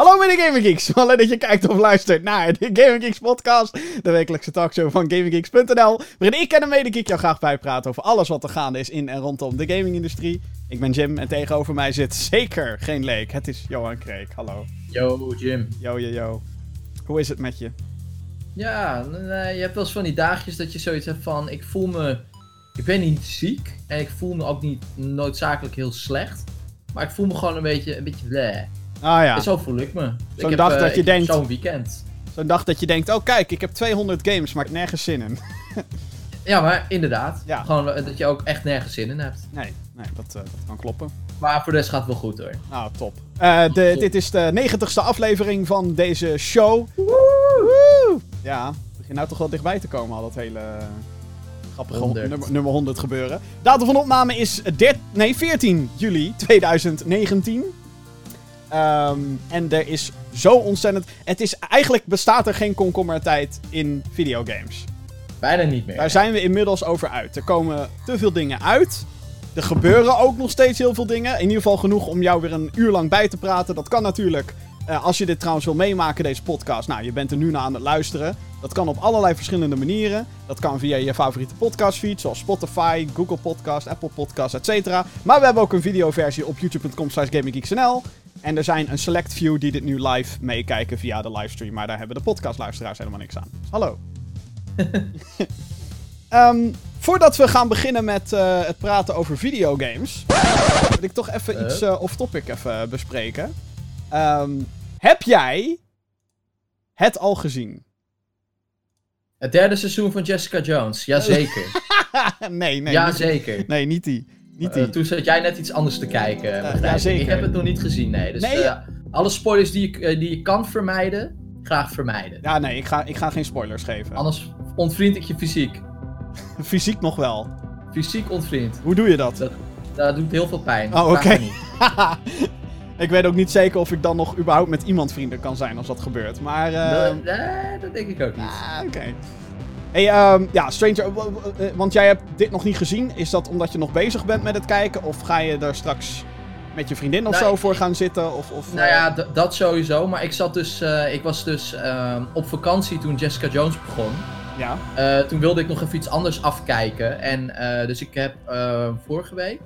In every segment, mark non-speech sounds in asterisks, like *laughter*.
Hallo mede Gaming Geeks. Alleen dat je kijkt of luistert naar de Gaming Geeks podcast. De wekelijkse talkshow van GamingGeeks.nl. Waarin ik en een mede jou graag bijpraten over alles wat er gaande is in en rondom de gamingindustrie. Ik ben Jim en tegenover mij zit zeker geen leek. Het is Johan Kreek. Hallo. Yo Jim. Yo yo yo. Hoe is het met je? Ja, je hebt wel eens van die dagjes dat je zoiets hebt van ik voel me... Ik ben niet ziek en ik voel me ook niet noodzakelijk heel slecht. Maar ik voel me gewoon een beetje, een beetje bleh. Ah ja. Zo voel ik me. Zo'n ik dag heb, dat eh, je denkt- Zo'n weekend. Zo'n dag dat je denkt, oh kijk, ik heb 200 games, maar ik heb nergens zin in. *laughs* Ja, maar inderdaad. Ja. Gewoon eh, dat je ook echt nergens zin in hebt. Nee, nee dat, eh, dat kan kloppen. Maar voor de rest gaat het wel goed hoor. Nou, top. Eh, de, dit is de negentigste aflevering van deze show. Woe! Ja, het begint nou toch wel dichtbij te komen, al dat hele grappige 100. Nummer, nummer 100 gebeuren. Datum van opname is 13, nee, 14 juli 2019. Ehm, en er is zo ontzettend... Het is, eigenlijk bestaat er geen komkommertijd in videogames. Bijna niet meer. Daar zijn we inmiddels over uit. Er komen te veel dingen uit. Er gebeuren ook nog steeds heel veel dingen. In ieder geval genoeg om jou weer een uur lang bij te praten. Dat kan natuurlijk. eh, als je dit trouwens wil meemaken, deze podcast. Nou, je bent er nu naar aan het luisteren. Dat kan op allerlei verschillende manieren. Dat kan via je favoriete podcastfeed, zoals Spotify, Google Podcast, Apple Podcast, etc. Maar we hebben ook een videoversie op youtube.com slash gaminggeeksnl. En er zijn een select few die dit nu live meekijken via de livestream. Maar daar hebben de podcastluisteraars helemaal niks aan. Hallo. *laughs* Ehm, voordat we gaan beginnen met eh, het praten over videogames, wil ik toch even iets eh, off-topic even bespreken. Ehm, heb jij het al gezien? Het derde seizoen van Jessica Jones. Jazeker. *laughs* nee, nee. Jazeker. Nee, niet die. Niet Eh, toen zat jij net iets anders te kijken. begrijp ik. ja, zeker. Ik heb het nog niet gezien, nee. Dus Nee. eh, alle spoilers die ik, eh, die ik kan vermijden, graag vermijden. Ja, nee, ik ga, ik ga geen spoilers geven. Anders ontvriend ik je fysiek. *laughs* Fysiek nog wel. Fysiek ontvriend. Hoe doe je dat? Dat, dat doet heel veel pijn. Oh, oké. *laughs* ik weet ook niet zeker of ik dan nog überhaupt met iemand vrienden kan zijn als dat gebeurt. Maar. ehm, Dat, eh, dat denk ik ook niet. Ah, oké. Hey, ehm, ja, Stranger, eh, want jij hebt dit nog niet gezien. Is dat omdat je nog bezig bent met het kijken? Of ga je er straks met je vriendin of Nou, zo voor gaan zitten? Of, of, Nou ja, dat sowieso. Maar ik zat dus, eh, ik was dus ehm, op vakantie toen Jessica Jones begon. ja. Eh, toen wilde ik nog even iets anders afkijken. En dus ik heb vorige week,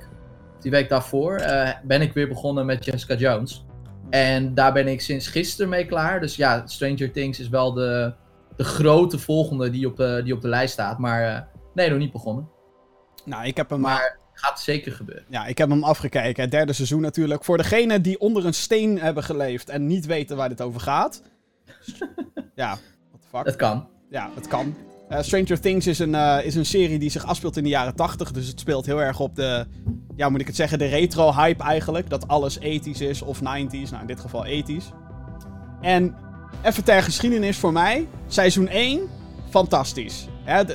die week daarvoor, ben ik weer begonnen met Jessica Jones. En daar ben ik sinds gisteren mee klaar. Dus ja, Stranger Things is wel de, de grote volgende die op de, die op de lijst staat. Maar eh, nee, nog niet begonnen. Nou, ik heb hem, maar... Maar gaat zeker gebeuren. ja, ik heb hem afgekeken. Het derde seizoen natuurlijk. Voor degenen die onder een steen hebben geleefd en niet weten waar dit over gaat. *laughs* ja, what the fuck. Het kan. Ja, het kan. Eh, Stranger Things is een, eh, is een serie die zich afspeelt in de jaren 80. Dus het speelt heel erg op de, ja, moet ik het zeggen, de retro-hype eigenlijk. Dat alles 80s is of 90s. Nou, in dit geval 80s. En even ter geschiedenis voor mij. Seizoen 1, fantastisch.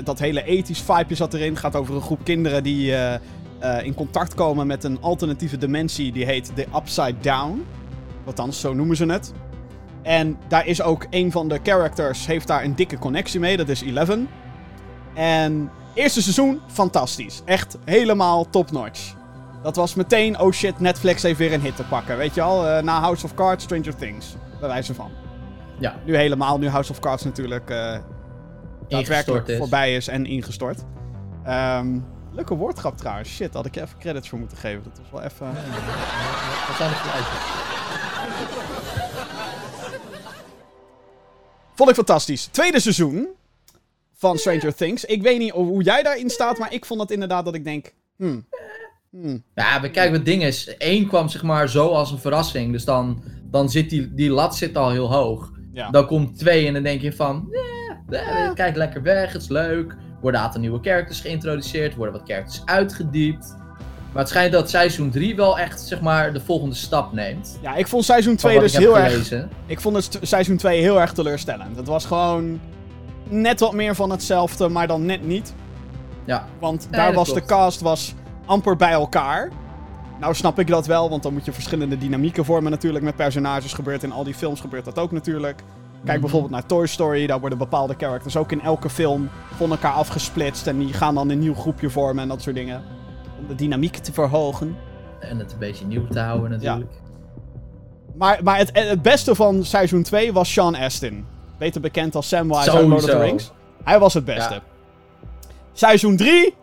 Dat hele 80s vibeje zat erin. gaat over een groep kinderen die eh, eh, in contact komen met een alternatieve dimensie. Die heet de Upside Down. Althans, zo noemen ze het. En daar is ook een van de characters, heeft daar een dikke connectie mee. Dat is Eleven. En eerste seizoen, fantastisch. Echt helemaal top-notch. Dat was meteen, oh shit, Netflix heeft weer een hit te pakken. Weet je al, Eh, na House of Cards, Stranger Things. Bij wijze van. Ja. Nu helemaal, nu House of Cards natuurlijk eh daadwerkelijk is. voorbij is en ingestort. Ehm leuke woordgrap trouwens. Shit, had ik je even credits voor moeten geven. Dat was wel even... Wat zijn de? Vond ik fantastisch. Tweede seizoen van Stranger Things. Ik weet niet hoe jij daarin staat, maar ik vond het inderdaad dat ik denk... Hmm, hmm, Ja, maar kijk, wat ding is. één kwam zeg maar zo als een verrassing. Dus dan, dan zit die, die lat zit al heel hoog. Ja. Dan komt twee en dan denk je van... eh, eh, kijkt lekker weg, het is leuk. Worden een aantal nieuwe characters geïntroduceerd. Worden wat characters uitgediept. Maar het schijnt dat seizoen 3 wel echt zeg maar de volgende stap neemt. ja, ik vond seizoen Van 2 wat dus heel erg... Ik vond het seizoen 2 heel erg teleurstellend. Het was gewoon net wat meer van hetzelfde, maar dan net niet. Ja, Want Nee, daar was de cast was amper bij elkaar. Nou snap ik dat wel, want dan moet je verschillende dynamieken vormen natuurlijk met personages. Gebeurt in al die films gebeurt dat ook natuurlijk. Kijk Mhm. bijvoorbeeld naar Toy Story, daar worden bepaalde characters ook in elke film van elkaar afgesplitst. En die gaan dan een nieuw groepje vormen en dat soort dingen. Om de dynamiek te verhogen. en het een beetje nieuw te houden natuurlijk. Maar, maar het, het beste van seizoen 2 was Sean Astin. Beter bekend als Samwise uit Lord of the. Rings. Hij was het beste. Ja. Seizoen 3.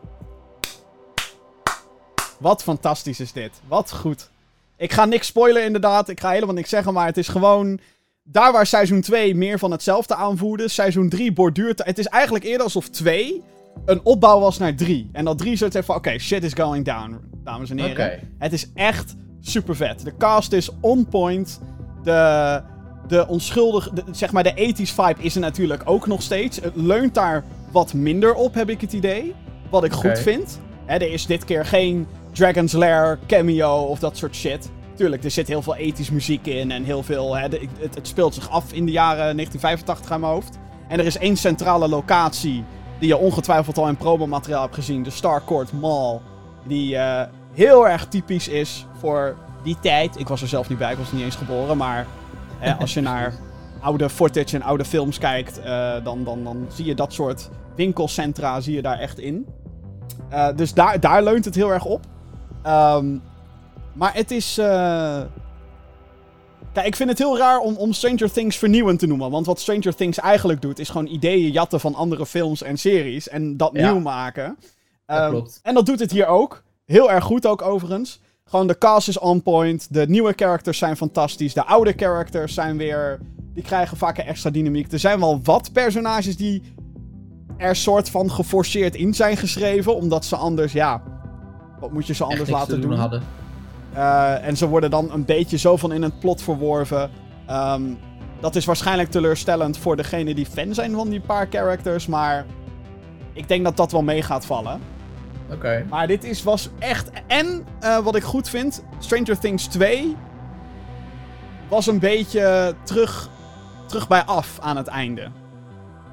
Wat fantastisch is dit. Wat goed. Ik ga niks spoilen inderdaad. Ik ga helemaal niks zeggen. Maar het is gewoon... Daar waar seizoen 2 meer van hetzelfde aanvoerde. Seizoen 3 borduurt... Het is eigenlijk eerder alsof 2 een opbouw was naar 3. En dat 3 zoiets heeft van... Oké, shit is going down, dames en heren. Het is echt super vet. De cast is on point. De, de onschuldige, de- zeg maar de 80s vibe is er natuurlijk ook nog steeds. Het leunt daar wat minder op, heb ik het idee. Wat ik goed vind. Hè, er is dit keer geen Dragon's Lair cameo of dat soort shit. Tuurlijk, er zit heel veel 80s muziek in en heel veel. Hè, de- het, het speelt zich af in de jaren 1985 aan mijn hoofd. En er is één centrale locatie die je ongetwijfeld al in promomateriaal hebt gezien: de Starcourt Mall. Die eh, heel erg typisch is voor die tijd. Ik was er zelf niet bij, ik was niet eens geboren. Maar hè, als je *laughs* naar oude footage en oude films kijkt, eh, dan, dan, dan zie je dat soort winkelcentra zie je daar echt in. Eh, dus daar, daar leunt het heel erg op. Ehm, maar het is. eh, Kijk, ik vind het heel raar om, om Stranger Things vernieuwend te noemen. Want wat Stranger Things eigenlijk doet, is gewoon ideeën jatten van andere films en series. En dat Ja. nieuw maken. Dat Ehm, klopt. En dat doet het hier ook. Heel erg goed ook overigens. Gewoon de cast is on point. De nieuwe characters zijn fantastisch. De oude characters zijn weer. Die krijgen vaak een extra dynamiek. Er zijn wel wat personages die er soort van geforceerd in zijn geschreven. Omdat ze anders, ja. Wat moet je ze anders laten te doen doen? hadden. Eh, en ze worden dan een beetje zo van in het plot verworven. Ehm, dat is waarschijnlijk teleurstellend voor degene die fan zijn van die paar characters. Maar ik denk dat dat wel mee gaat vallen. Oké. Maar dit is, was echt. En eh, wat ik goed vind: Stranger Things 2 was een beetje terug, terug bij af aan het einde.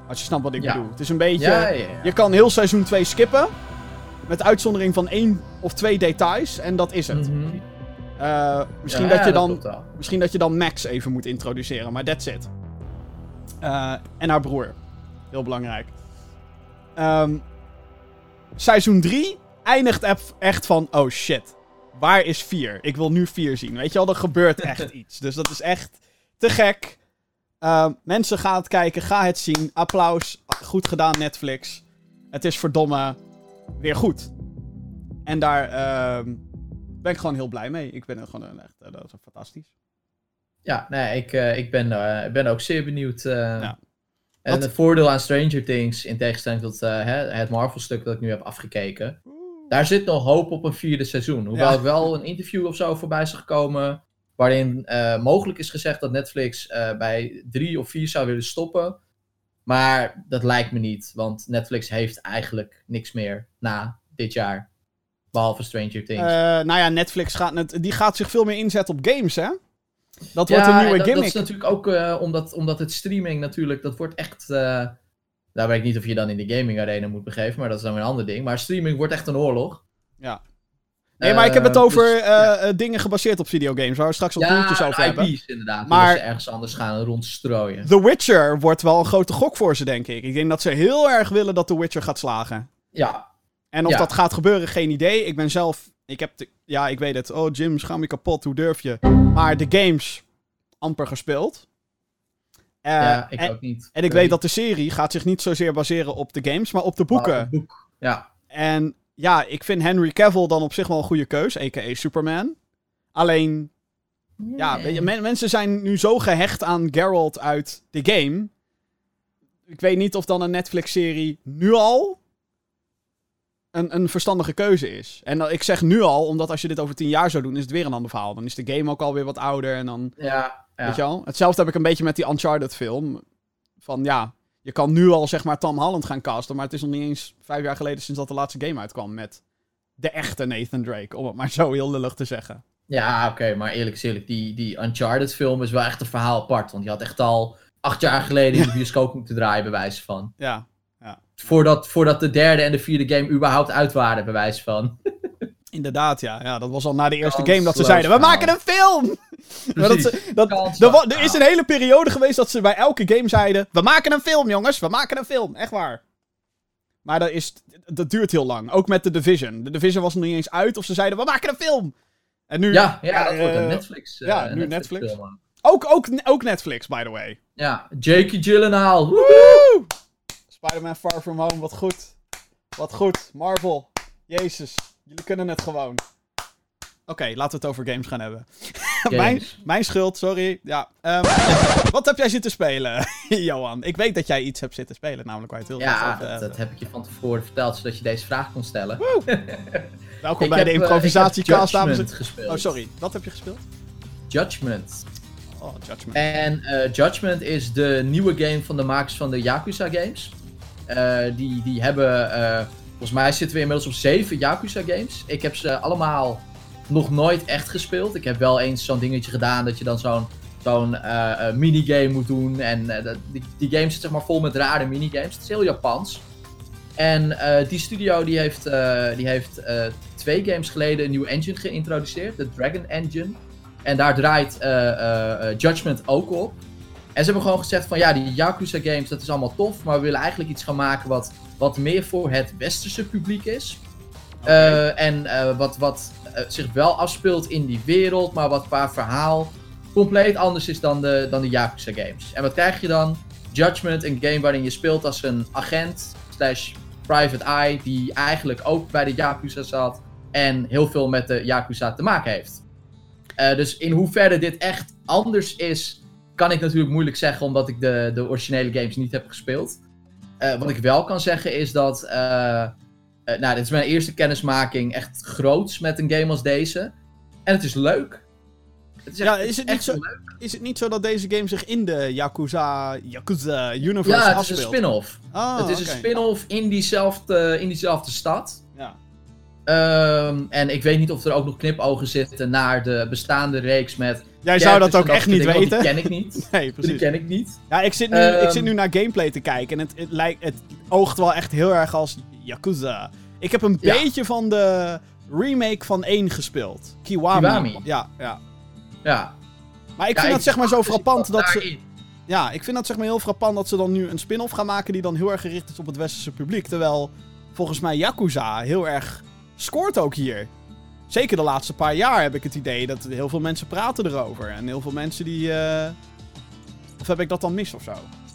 Als je snapt wat ik Ja. bedoel. Het is een beetje. Ja, ja, ja. Je kan heel seizoen 2 skippen. Met uitzondering van één of twee details. En dat is het. Mhm. Eh, misschien, Ja, dat je dan, misschien dat je dan Max even moet introduceren. Maar that's it. Eh, en haar broer. Heel belangrijk. Ehm, seizoen 3 eindigt echt van... Oh shit. Waar is 4? Ik wil nu 4 zien. Weet je wel, er gebeurt *laughs* echt iets. Dus dat is echt te gek. Ehm, mensen, gaan het kijken. Ga het zien. Applaus. Goed gedaan, Netflix. Het is verdomme weer goed. En daar ehm, ben ik gewoon heel blij mee. Ik ben er gewoon echt... eh, dat is fantastisch. Ja, nee, ik, eh, ik ben, eh, ik ben ook zeer benieuwd. Ja. En Wat- het voordeel aan Stranger Things, in tegenstelling tot het Marvel-stuk dat ik nu heb afgekeken, daar zit nog hoop op een vierde seizoen. Hoewel Ja. ik wel een interview of zo voorbij zag komen, waarin mogelijk is gezegd dat Netflix bij drie of vier zou willen stoppen. Maar dat lijkt me niet, want Netflix heeft eigenlijk niks meer na dit jaar. Behalve Stranger Things. Eh, nou ja, Netflix gaat, net, die gaat zich veel meer inzetten op games, hè? Dat Ja, wordt een en nieuwe dat, gimmick. dat is natuurlijk ook eh, omdat, omdat het streaming natuurlijk, dat wordt echt. eh daar weet ik niet of je dan in de gaming arena moet begeven, maar dat is dan weer een ander ding. Maar streaming wordt echt een oorlog. Ja. Nee, maar ik heb het over dus, ja. dingen gebaseerd op videogames, waar we straks al ja, toeltjes over hebben. IP's inderdaad. Maar- ze ergens anders gaan rondstrooien. The Witcher wordt wel een grote gok voor ze, denk ik. Ik denk dat ze heel erg willen dat The Witcher gaat slagen. Ja, En of Ja. dat gaat gebeuren, geen idee. Ik ben zelf... Ik heb... de- ja, ik weet het. Oh, Jim, schaam je kapot. Hoe durf je? Maar de games amper gespeeld. Eh, ja, ik en, ook niet. en ik weet dat de serie gaat zich niet zozeer baseren op de games, maar op de boeken. Boek. Ja, En ja, ik vind Henry Cavill dan op zich wel een goede keus, a.k.a. Superman. Alleen, ja, weet je, men- mensen zijn nu zo gehecht aan Geralt uit de game. Ik weet niet of dan een Netflix-serie nu al een, een verstandige keuze is. En ik zeg nu al, omdat als je dit over tien jaar zou doen, is het weer een ander verhaal. Dan is de game ook alweer wat ouder en dan... ja, ja. Weet je wel? Hetzelfde heb ik een beetje met die Uncharted film. Van ja, je kan nu al zeg maar Tom Holland gaan casten, maar het is nog niet eens vijf jaar geleden sinds dat de laatste game uitkwam met de echte Nathan Drake, om het maar *laughs* zo heel lullig te zeggen. Ja, oké, maar eerlijk is eerlijk, die, die Uncharted film is wel echt een verhaal apart. Want die had echt al acht jaar geleden in de bioscoop moeten draaien, bij wijze van. Ja, Voordat, voordat de derde en de vierde game überhaupt uit waren, bij wijze van. *laughs* inderdaad, ja. ja. Dat was al na de eerste Kansloos game dat ze zeiden, we maken een film! *laughs* Maar dat, ze- dat, er, er is een hele periode geweest dat ze bij elke game zeiden, we maken een film jongens, we maken een film, echt waar. Maar dat, is, dat duurt heel lang, ook met The Division. The Division was nog niet eens uit of ze zeiden, we maken een film! En nu, Ja, ja, dat wordt een eh, Netflix. eh, ja, nu Netflix. film ook. Ook, ook, Netflix, by the way. Ja, Jakey Gyllenhaal. Woe! Spider-Man Far From Home, wat goed. Wat goed. Marvel. Jezus, jullie kunnen het gewoon. Oké, laten we het over games gaan hebben. *laughs* mijn, Games. mijn schuld, sorry. Ja, ehm, wat heb jij zitten spelen, *laughs* Johan? Ik weet dat jij iets hebt zitten spelen, namelijk waar je het heel Ja, over dat, heb ik je van tevoren verteld, zodat je deze vraag kon stellen. *laughs* Welkom Ik bij heb, de eh, improvisatiecast, dames en gespeeld. Oh, sorry. Wat heb je gespeeld? Judgment. Oh, Judgment. En eh, Judgment is de nieuwe game van de makers van de Yakuza games. Eh, die, die hebben, eh, volgens mij zitten we inmiddels op zeven Yakuza games. Ik heb ze allemaal nog nooit echt gespeeld. Ik heb wel eens zo'n dingetje gedaan dat je dan zo'n zo'n eh, minigame moet doen. En die, die game zit zeg maar vol met rare minigames. Het is heel Japans. En die studio die heeft, die heeft twee games geleden een nieuwe engine geïntroduceerd. De Dragon Engine. En daar draait Judgment ook op. En ze hebben gewoon gezegd van ja, die Yakuza games, dat is allemaal tof. Maar we willen eigenlijk iets gaan maken wat, wat meer voor het westerse publiek is. Eh, en eh, wat, wat eh, zich wel afspeelt in die wereld, maar wat qua verhaal compleet anders is dan de, dan de Yakuza games. En wat krijg je dan? Judgment, een game waarin je speelt als een agent slash private eye, die eigenlijk ook bij de Yakuza zat en heel veel met de Yakuza te maken heeft. Dus in hoeverre dit echt anders is, kan ik natuurlijk moeilijk zeggen, omdat ik de, de originele games niet heb gespeeld. Eh, wat ik wel kan zeggen is dat. eh, eh, nou, dit is mijn eerste kennismaking echt groots met een game als deze. En het is leuk. Het is Ja, echt- is het niet zo- leuk. Is het niet zo dat deze game zich in de Yakuza, Yakuza universe Ja, het is een afspeelt? spin-off. Ah, het is een spin-off in diezelfde, in diezelfde stad. Ja. Ehm, en ik weet niet of er ook nog knipogen zitten naar de bestaande reeks met. Jij zou dat ook echt niet weten. Die ken ik niet. *laughs* Nee, Die precies. ken ik niet. Ja, ik zit, nu, Ehm. ik zit nu naar gameplay te kijken en het, het, lijkt, het oogt wel echt heel erg als Yakuza. Ik heb een Ja. beetje van de remake van 1 gespeeld. Kiwami. Kiwami. Ja, ja. Ja. Maar ik Ja, vind dat zeg maar zo dus frappant dat ze... Ja, ik vind dat zeg maar heel frappant dat ze dan nu een spin-off gaan maken die dan heel erg gericht is op het westerse publiek. Terwijl volgens mij Yakuza heel erg scoort ook hier. Zeker de laatste paar jaar heb ik het idee dat heel veel mensen praten erover. En heel veel mensen die... eh, Of heb ik dat dan mis of zo?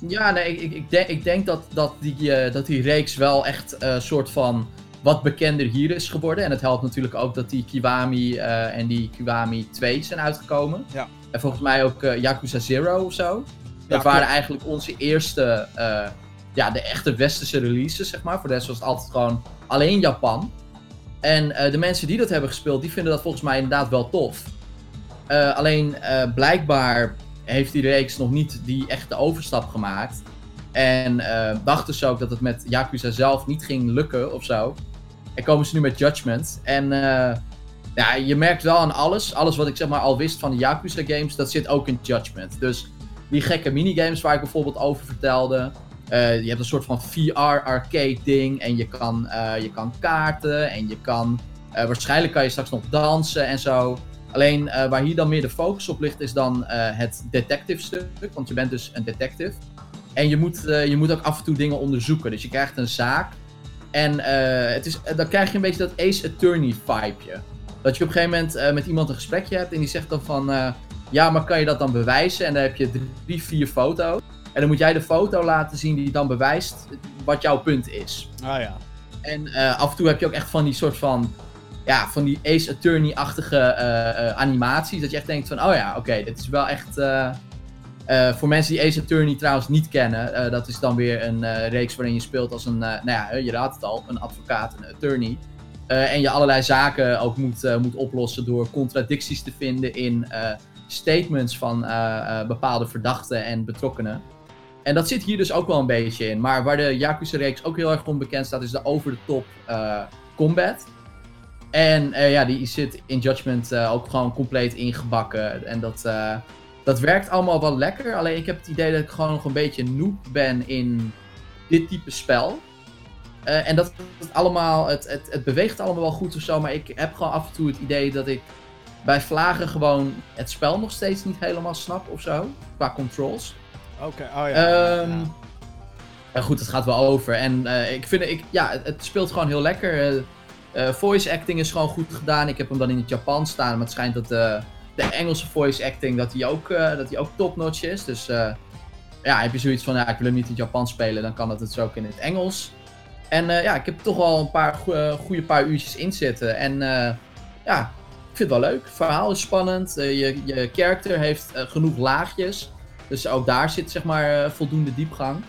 Ja, nee, ik, ik, denk, ik denk dat, dat, die, eh, dat die reeks wel echt een soort van wat bekender hier is geworden. En het helpt natuurlijk ook dat die Kiwami eh, en die Kiwami 2 zijn uitgekomen. Ja. En volgens mij ook eh, Yakuza Zero of zo. Dat Ja, waren eigenlijk onze eerste, eh, ja, de echte westerse releases, zeg maar. Voor de rest was het altijd gewoon alleen Japan. En eh, de mensen die dat hebben gespeeld, die vinden dat volgens mij inderdaad wel tof. Eh, alleen eh, blijkbaar heeft die reeks nog niet die echte overstap gemaakt. En dachten ze ook dat het met Yakuza zelf niet ging lukken of zo. En komen ze nu met Judgment. En ja, je merkt wel aan alles. Alles wat ik zeg maar al wist van de Yakuza games, dat zit ook in Judgment. Dus die gekke minigames waar ik bijvoorbeeld over vertelde. Eh, je hebt een soort van VR-arcade ding. En je kan, eh, je kan kaarten. En je kan. eh, waarschijnlijk kan je straks nog dansen en zo. Alleen waar hier dan meer de focus op ligt, is dan het detective stuk. Want je bent dus een detective. En je moet, je moet ook af en toe dingen onderzoeken. Dus je krijgt een zaak. En het is, dan krijg je een beetje dat Ace Attorney vibeje. Dat je op een gegeven moment met iemand een gesprekje hebt en die zegt dan van... ja, maar kan je dat dan bewijzen? En dan heb je drie, vier foto's. En dan moet jij de foto laten zien die dan bewijst wat jouw punt is. Ah ja. En eh, af en toe heb je ook echt van die soort van. Ja, van die Ace Attorney-achtige eh, eh, animaties. Dat je echt denkt van, oh ja, oké, dit is wel echt. voor mensen die Ace Attorney trouwens niet kennen, dat is dan weer een reeks waarin je speelt als een, nou ja, je raadt het al, een advocaat, een attorney. En je allerlei zaken ook moet, moet oplossen door contradicties te vinden in statements van bepaalde verdachten en betrokkenen. En dat zit hier dus ook wel een beetje in. Maar waar de Yakuza-reeks ook heel erg onbekend staat, is de over-the-top eh, combat. En eh, ja, die zit in Judgment eh, ook gewoon compleet ingebakken. En dat, dat werkt allemaal wel lekker. Alleen ik heb het idee dat ik gewoon nog een beetje noob ben in dit type spel. En dat het allemaal, het, het, het beweegt allemaal wel goed of zo. Maar ik heb gewoon af en toe het idee dat ik bij vlagen gewoon het spel nog steeds niet helemaal snap of zo. Qua controls. Oké, oh ja. Ehm, ja. ja, goed, het gaat wel over. En eh, ik vind, ik, ja, het, het speelt gewoon heel lekker. Eh, eh, voice acting is gewoon goed gedaan. Ik heb hem dan in het Japan staan, maar het schijnt dat eh, de Engelse voice acting, dat die ook, dat die ook top-notch is. Dus ja, heb je zoiets van, ja, ik wil hem niet in het Japans spelen, dan kan het het zo ook in het Engels. En ja, ik heb toch wel een paar goede paar uurtjes in zitten. En ja, ik vind het wel leuk. Het verhaal is spannend. je, je character heeft genoeg laagjes. Dus ook daar zit zeg maar voldoende diepgang.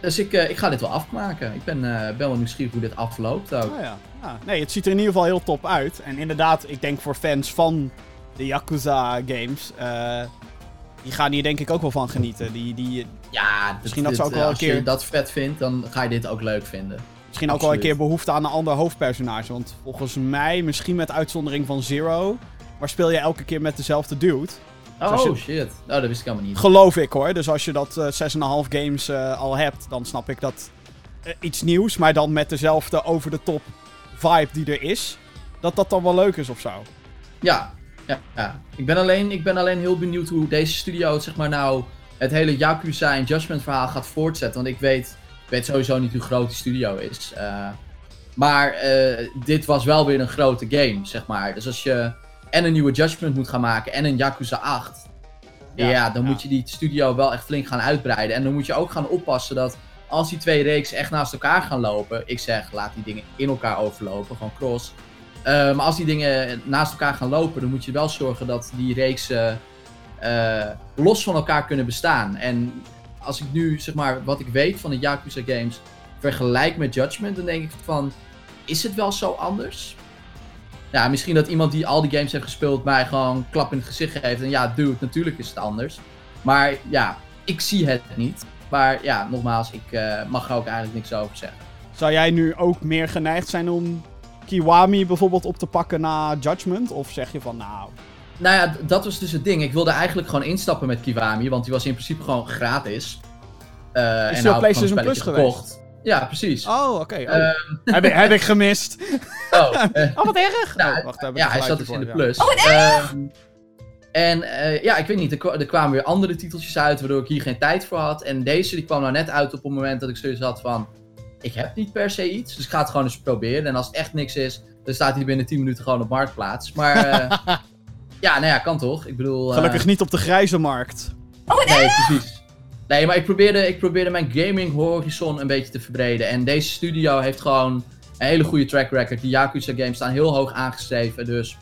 Dus ik, ik ga dit wel afmaken. Ik ben, ben wel nieuwsgierig hoe dit afloopt ook. Oh ja. ja. Nee, het ziet er in ieder geval heel top uit. En inderdaad, ik denk voor fans van de Yakuza games... die gaan hier denk ik ook wel van genieten. Die, die, ja, misschien dat ze ook wel een keer... Als je dat vet vindt, dan ga je dit ook leuk vinden. Misschien ook wel een keer behoefte aan een ander hoofdpersonage. Want volgens mij, misschien met uitzondering van Zero... maar speel je elke keer met dezelfde dude... Oh shit. Oh, dat wist ik helemaal niet. Geloof ik hoor. Dus als je dat uh, 6,5 games uh, al hebt, dan snap ik dat uh, iets nieuws, maar dan met dezelfde over-the-top vibe die er is, dat dat dan wel leuk is of zo. Ja, ja, ja. Ik, ben alleen, ik ben alleen heel benieuwd hoe deze studio zeg maar nou het hele Yakuza en Judgment verhaal gaat voortzetten. Want ik weet, ik weet sowieso niet hoe groot die studio is. Maar dit was wel weer een grote game, zeg maar. Dus als je en een nieuwe Judgment moet gaan maken en een Yakuza 8. Ja, ja dan moet je die studio wel echt flink gaan uitbreiden. En dan moet je ook gaan oppassen dat als die twee reeksen echt naast elkaar gaan lopen. Ik zeg, laat die dingen in elkaar overlopen, gewoon cross. Uh, maar als die dingen naast elkaar gaan lopen, dan moet je wel zorgen dat die reeksen uh, los van elkaar kunnen bestaan. En als ik nu, zeg maar, wat ik weet van de Yakuza games vergelijk met Judgment, dan denk ik van, is het wel zo anders? Ja, misschien dat iemand die al die games heeft gespeeld mij gewoon klap in het gezicht geeft. En ja, dude, natuurlijk is het anders. Maar ja, ik zie het niet. Maar ja, nogmaals, ik uh, mag er ook eigenlijk niks over zeggen. Zou jij nu ook meer geneigd zijn om Kiwami bijvoorbeeld op te pakken na Judgment? Of zeg je van nou... Nou ja, dat was dus het ding. Ik wilde eigenlijk gewoon instappen met Kiwami, want die was in principe gewoon gratis. Uh, is en op PlayStation Plus gekocht. Ja, precies. Oh, oké. Okay. Oh. Um... heb, ik, heb ik gemist. Oh, uh, *laughs* oh wat erg. Nou, oh, wacht, ja, hij zat dus in de plus. Oh, wat erg! Um, en uh, ja, ik weet niet, er, er, kwamen weer andere titeltjes uit, waardoor ik hier geen tijd voor had. En deze die kwam nou net uit op het moment dat ik zoiets had van... Ik heb niet per se iets, dus ik ga het gewoon eens proberen. En als het echt niks is, dan staat hij binnen 10 minuten gewoon op Marktplaats. Maar uh, *laughs* ja, nou ja, kan toch? Ik bedoel... Gelukkig niet op de grijze markt. Oh, nee, precies. Nee, maar ik probeerde, ik probeerde mijn gaming horizon een beetje te verbreden. En deze studio heeft gewoon een hele goede track record. Die Yakuza games staan heel hoog aangeschreven. Dus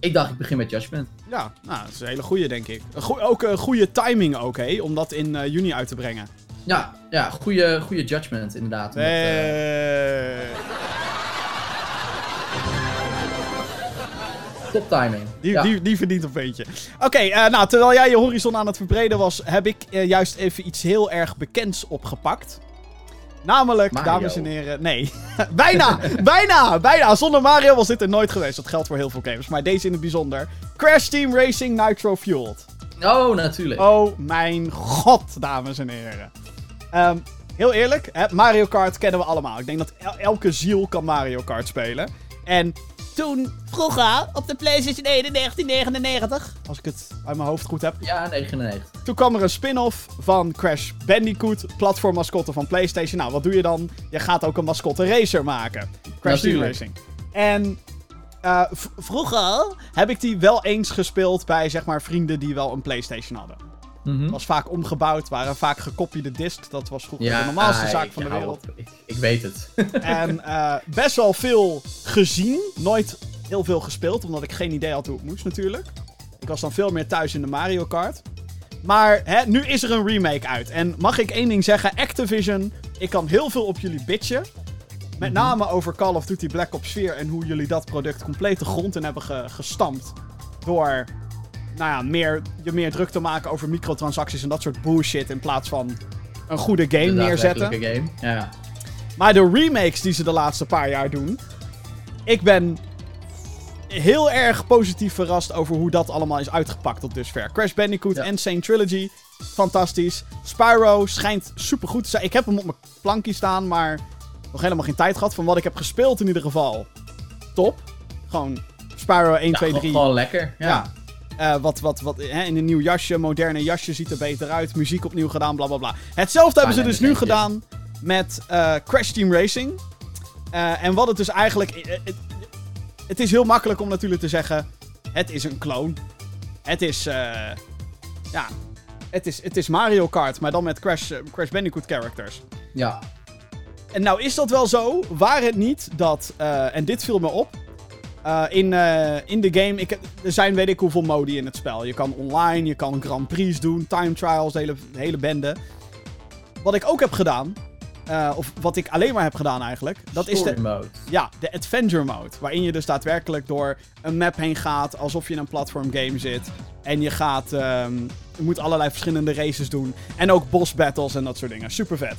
ik dacht, ik begin met Judgment. Ja, nou, dat is een hele goede, denk ik. ook een goede timing ook, hè? Om dat in uh, juni uit te brengen. Ja, ja goede, goede Judgment, inderdaad. Met, uh... Top timing. Die, die, die verdient een beetje. Oké, uh, nou, terwijl jij je horizon aan het verbreden was, heb ik uh, juist even iets heel erg bekends opgepakt. Namelijk, Mario. dames en heren. Nee, *laughs* bijna, bijna, bijna. Zonder Mario was dit er nooit geweest. Dat geldt voor heel veel games, maar deze in het bijzonder. Crash Team Racing Nitro Fueled. Oh, natuurlijk. Oh, mijn god, dames en heren. Um, heel eerlijk, hè, Mario Kart kennen we allemaal. Ik denk dat el elke ziel kan Mario Kart spelen. En toen, vroeger, op de PlayStation 1 in 1999. Als ik het uit mijn hoofd goed heb. Ja, 99. Toen kwam er een spin-off van Crash Bandicoot, platformmascotte van PlayStation. Nou, wat doe je dan? Je gaat ook een mascotte racer maken. Crash Team Racing. En uh, vroeger heb ik die wel eens gespeeld bij, zeg maar, vrienden die wel een PlayStation hadden. Mm -hmm. Was vaak omgebouwd, waren vaak gekopieerde discs. Dat was vroeger de normaalste zaak van de wereld. Ik, ik, weet het. *laughs* en uh, best wel veel gezien. Nooit heel veel gespeeld, omdat ik geen idee had hoe het moest natuurlijk. Ik was dan veel meer thuis in de Mario Kart. Maar hè, nu is er een remake uit. En mag ik één ding zeggen? Activision, ik kan heel veel op jullie bitchen. Met mm -hmm. name over Call of Duty Black Ops 4 en hoe jullie dat product compleet de grond in hebben ge gestampt. Door nou ja, meer, je meer druk te maken over microtransacties en dat soort bullshit. In plaats van een goede game neerzetten. game, ja. Maar de remakes die ze de laatste paar jaar doen. Ik ben heel erg positief verrast over hoe dat allemaal is uitgepakt tot dusver. Crash Bandicoot en Sane Trilogy. Fantastisch. Spyro schijnt super goed te zijn. Ik heb hem op mijn plankje staan, maar nog helemaal geen tijd gehad. Van wat ik heb gespeeld in ieder geval. Top. Gewoon Spyro 1, 2, 3. Gewoon lekker. ja. ja. Uh, wat, wat, wat, hè, in een nieuw jasje, moderne jasje ziet er beter uit. Muziek opnieuw gedaan, bla bla bla. Hetzelfde hebben ze dus nu gedaan met uh, Crash Team Racing. Uh, en wat het dus eigenlijk. Het, het is heel makkelijk om natuurlijk te zeggen. Het is een clone. Het is, eh, ja, het is, het is Mario Kart, maar dan met Crash, eh, Crash Bandicoot characters. Ja. En nou is dat wel zo, waar het niet dat, eh, en dit viel me op, eh, in, eh, in de game, ik, er zijn weet ik hoeveel modi in het spel. Je kan online, je kan Grand Prix doen, time trials, de hele, de hele bende. Wat ik ook heb gedaan, eh, of wat ik alleen maar heb gedaan eigenlijk, dat is de, mode. ja, de adventure mode. Waarin je dus daadwerkelijk door een map heen gaat, alsof je in een platform game zit. En je gaat, ehm, je moet allerlei verschillende races doen. En ook boss battles en dat soort dingen. Super vet.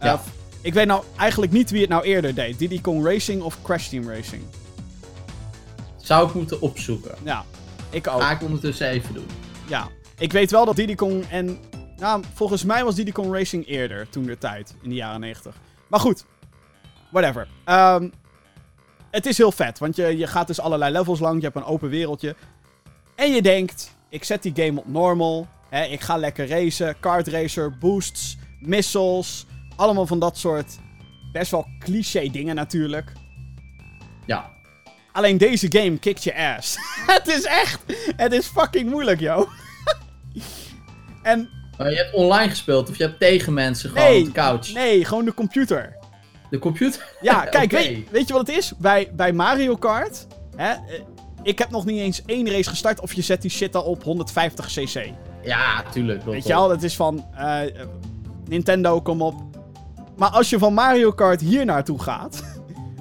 Ja. Ik weet nou eigenlijk niet wie het nou eerder deed. Diddy Kong Racing of Crash Team Racing. Zou ik moeten opzoeken. Ja, ik ook. Ga ik ondertussen even doen. Ja. Ik weet wel dat Diddy Kong en... Nou, volgens mij was Diddy Kong Racing eerder, toen de tijd, in de jaren 90. Maar goed, whatever. Ehm, het is heel vet, want je, je gaat dus allerlei levels lang, je hebt een open wereldje. En je denkt, ik zet die game op normal, hè, ik ga lekker racen, kart racer, boosts, missiles, allemaal van dat soort best wel cliché dingen natuurlijk. Ja. Alleen deze game kikt je ass. *laughs* het is echt, het is fucking moeilijk, yo. *laughs* en Maar je hebt online gespeeld of je hebt tegen mensen gewoon Nee, op de couch. Nee, gewoon de computer. De computer? Ja, *laughs* kijk, weet, weet je wat het is? Bij, bij Mario Kart, hè, eh, ik heb nog niet eens één race gestart of je zet die shit al op 150 cc. Ja, tuurlijk. Weet je wel, dat is van eh, Nintendo, kom op. Maar als je van Mario Kart hier naartoe gaat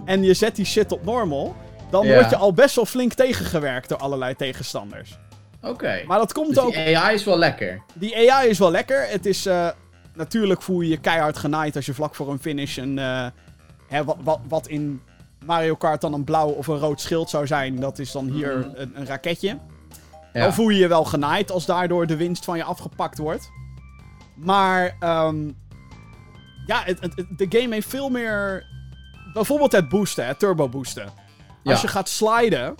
en je zet die shit op normal, dan Ja. word je al best wel flink tegengewerkt door allerlei tegenstanders. Oké. Maar dat komt Dus ook die AI is wel lekker. Die AI is wel lekker. Het is. eh, natuurlijk voel je je keihard genaaid als je vlak voor een finish een. eh, hè, wat, wat, wat in Mario Kart dan een blauw of een rood schild zou zijn, dat is dan hier Mhm. een, een raketje. Ja. Dan voel je je wel genaaid als daardoor de winst van je afgepakt wordt. Maar. ehm, ja, het, het- het- de game heeft veel meer. Bijvoorbeeld het boosten, het turbo boosten. Ja. Als je gaat sliden.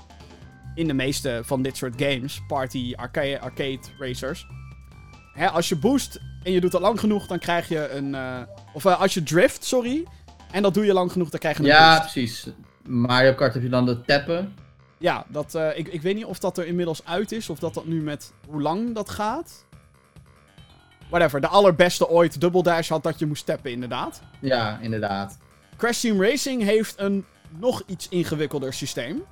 In de meeste van dit soort games, party, arcade, arcade racers. Hè, als je boost en je doet dat lang genoeg, dan krijg je een. eh, of eh, als je drift, sorry. En dat doe je lang genoeg, dan krijg je een Ja, boost. precies. Mario Kart heb je dan de tappen. Ja, dat, eh, ik, ik weet niet of dat er inmiddels uit is. Of dat dat nu met hoe lang dat gaat. Whatever, de allerbeste ooit Double Dash had dat je moest tappen, inderdaad. Ja, inderdaad. Crash Team Racing heeft een nog iets ingewikkelder systeem.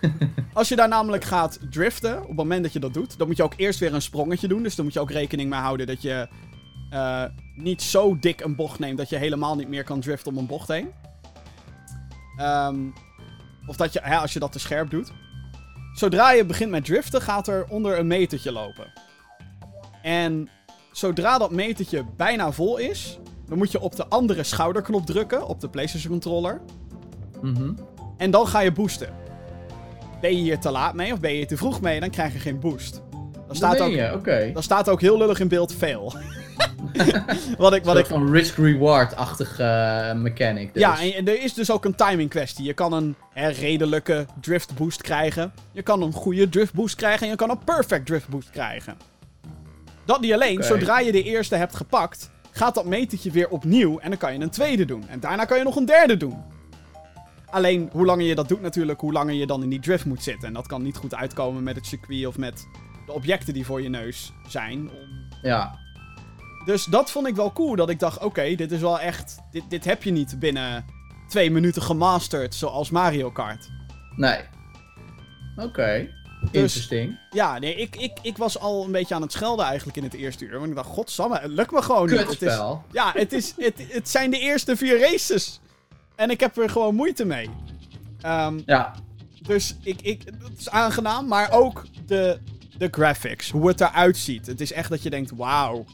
*laughs* Als je daar namelijk gaat driften, op het moment dat je dat doet, dan moet je ook eerst weer een sprongetje doen. Dus dan moet je ook rekening mee houden dat je eh, niet zo dik een bocht neemt dat je helemaal niet meer kan driften om een bocht heen. Ehm, of dat je, hè, als je dat te scherp doet. Zodra je begint met driften, gaat er onder een metertje lopen. En zodra dat metertje bijna vol is, dan moet je op de andere schouderknop drukken, op de PlayStation controller. Mhm. En dan ga je boosten. Ben je hier te laat mee of ben je hier te vroeg mee, dan krijg je geen boost. Dan staat, Dat ook, je, oké. dan staat ook heel lullig in beeld fail. *laughs* wat ik, wat Een ik, van risk-reward-achtige eh, mechanic. Dus. ja, en, en er is dus ook een timing kwestie. Je kan een hè, redelijke drift boost krijgen. Je kan een goede drift boost krijgen. En je kan een perfect drift boost krijgen. Dat niet alleen. Zodra je de eerste hebt gepakt, gaat dat metertje weer opnieuw. En dan kan je een tweede doen. En daarna kan je nog een derde doen. Alleen, hoe langer je dat doet natuurlijk, hoe langer je dan in die drift moet zitten. En dat kan niet goed uitkomen met het circuit of met de objecten die voor je neus zijn. Om Ja, dus dat vond ik wel cool. Dat ik dacht, oké, dit is wel echt... Dit, dit heb je niet binnen twee minuten gemasterd, zoals Mario Kart. nee. Oké. Interesting. Ja, nee, ik, ik, ik was al een beetje aan het schelden eigenlijk in het eerste uur. Want ik dacht, godsamme, het lukt me gewoon niet. Het is, ja, het, is, het, het zijn de eerste vier races. En ik heb er gewoon moeite mee. Ehm, Ja, dus ik, ik, het is aangenaam, maar ook de, de graphics, hoe het eruit ziet. Het is echt dat je denkt, wauw,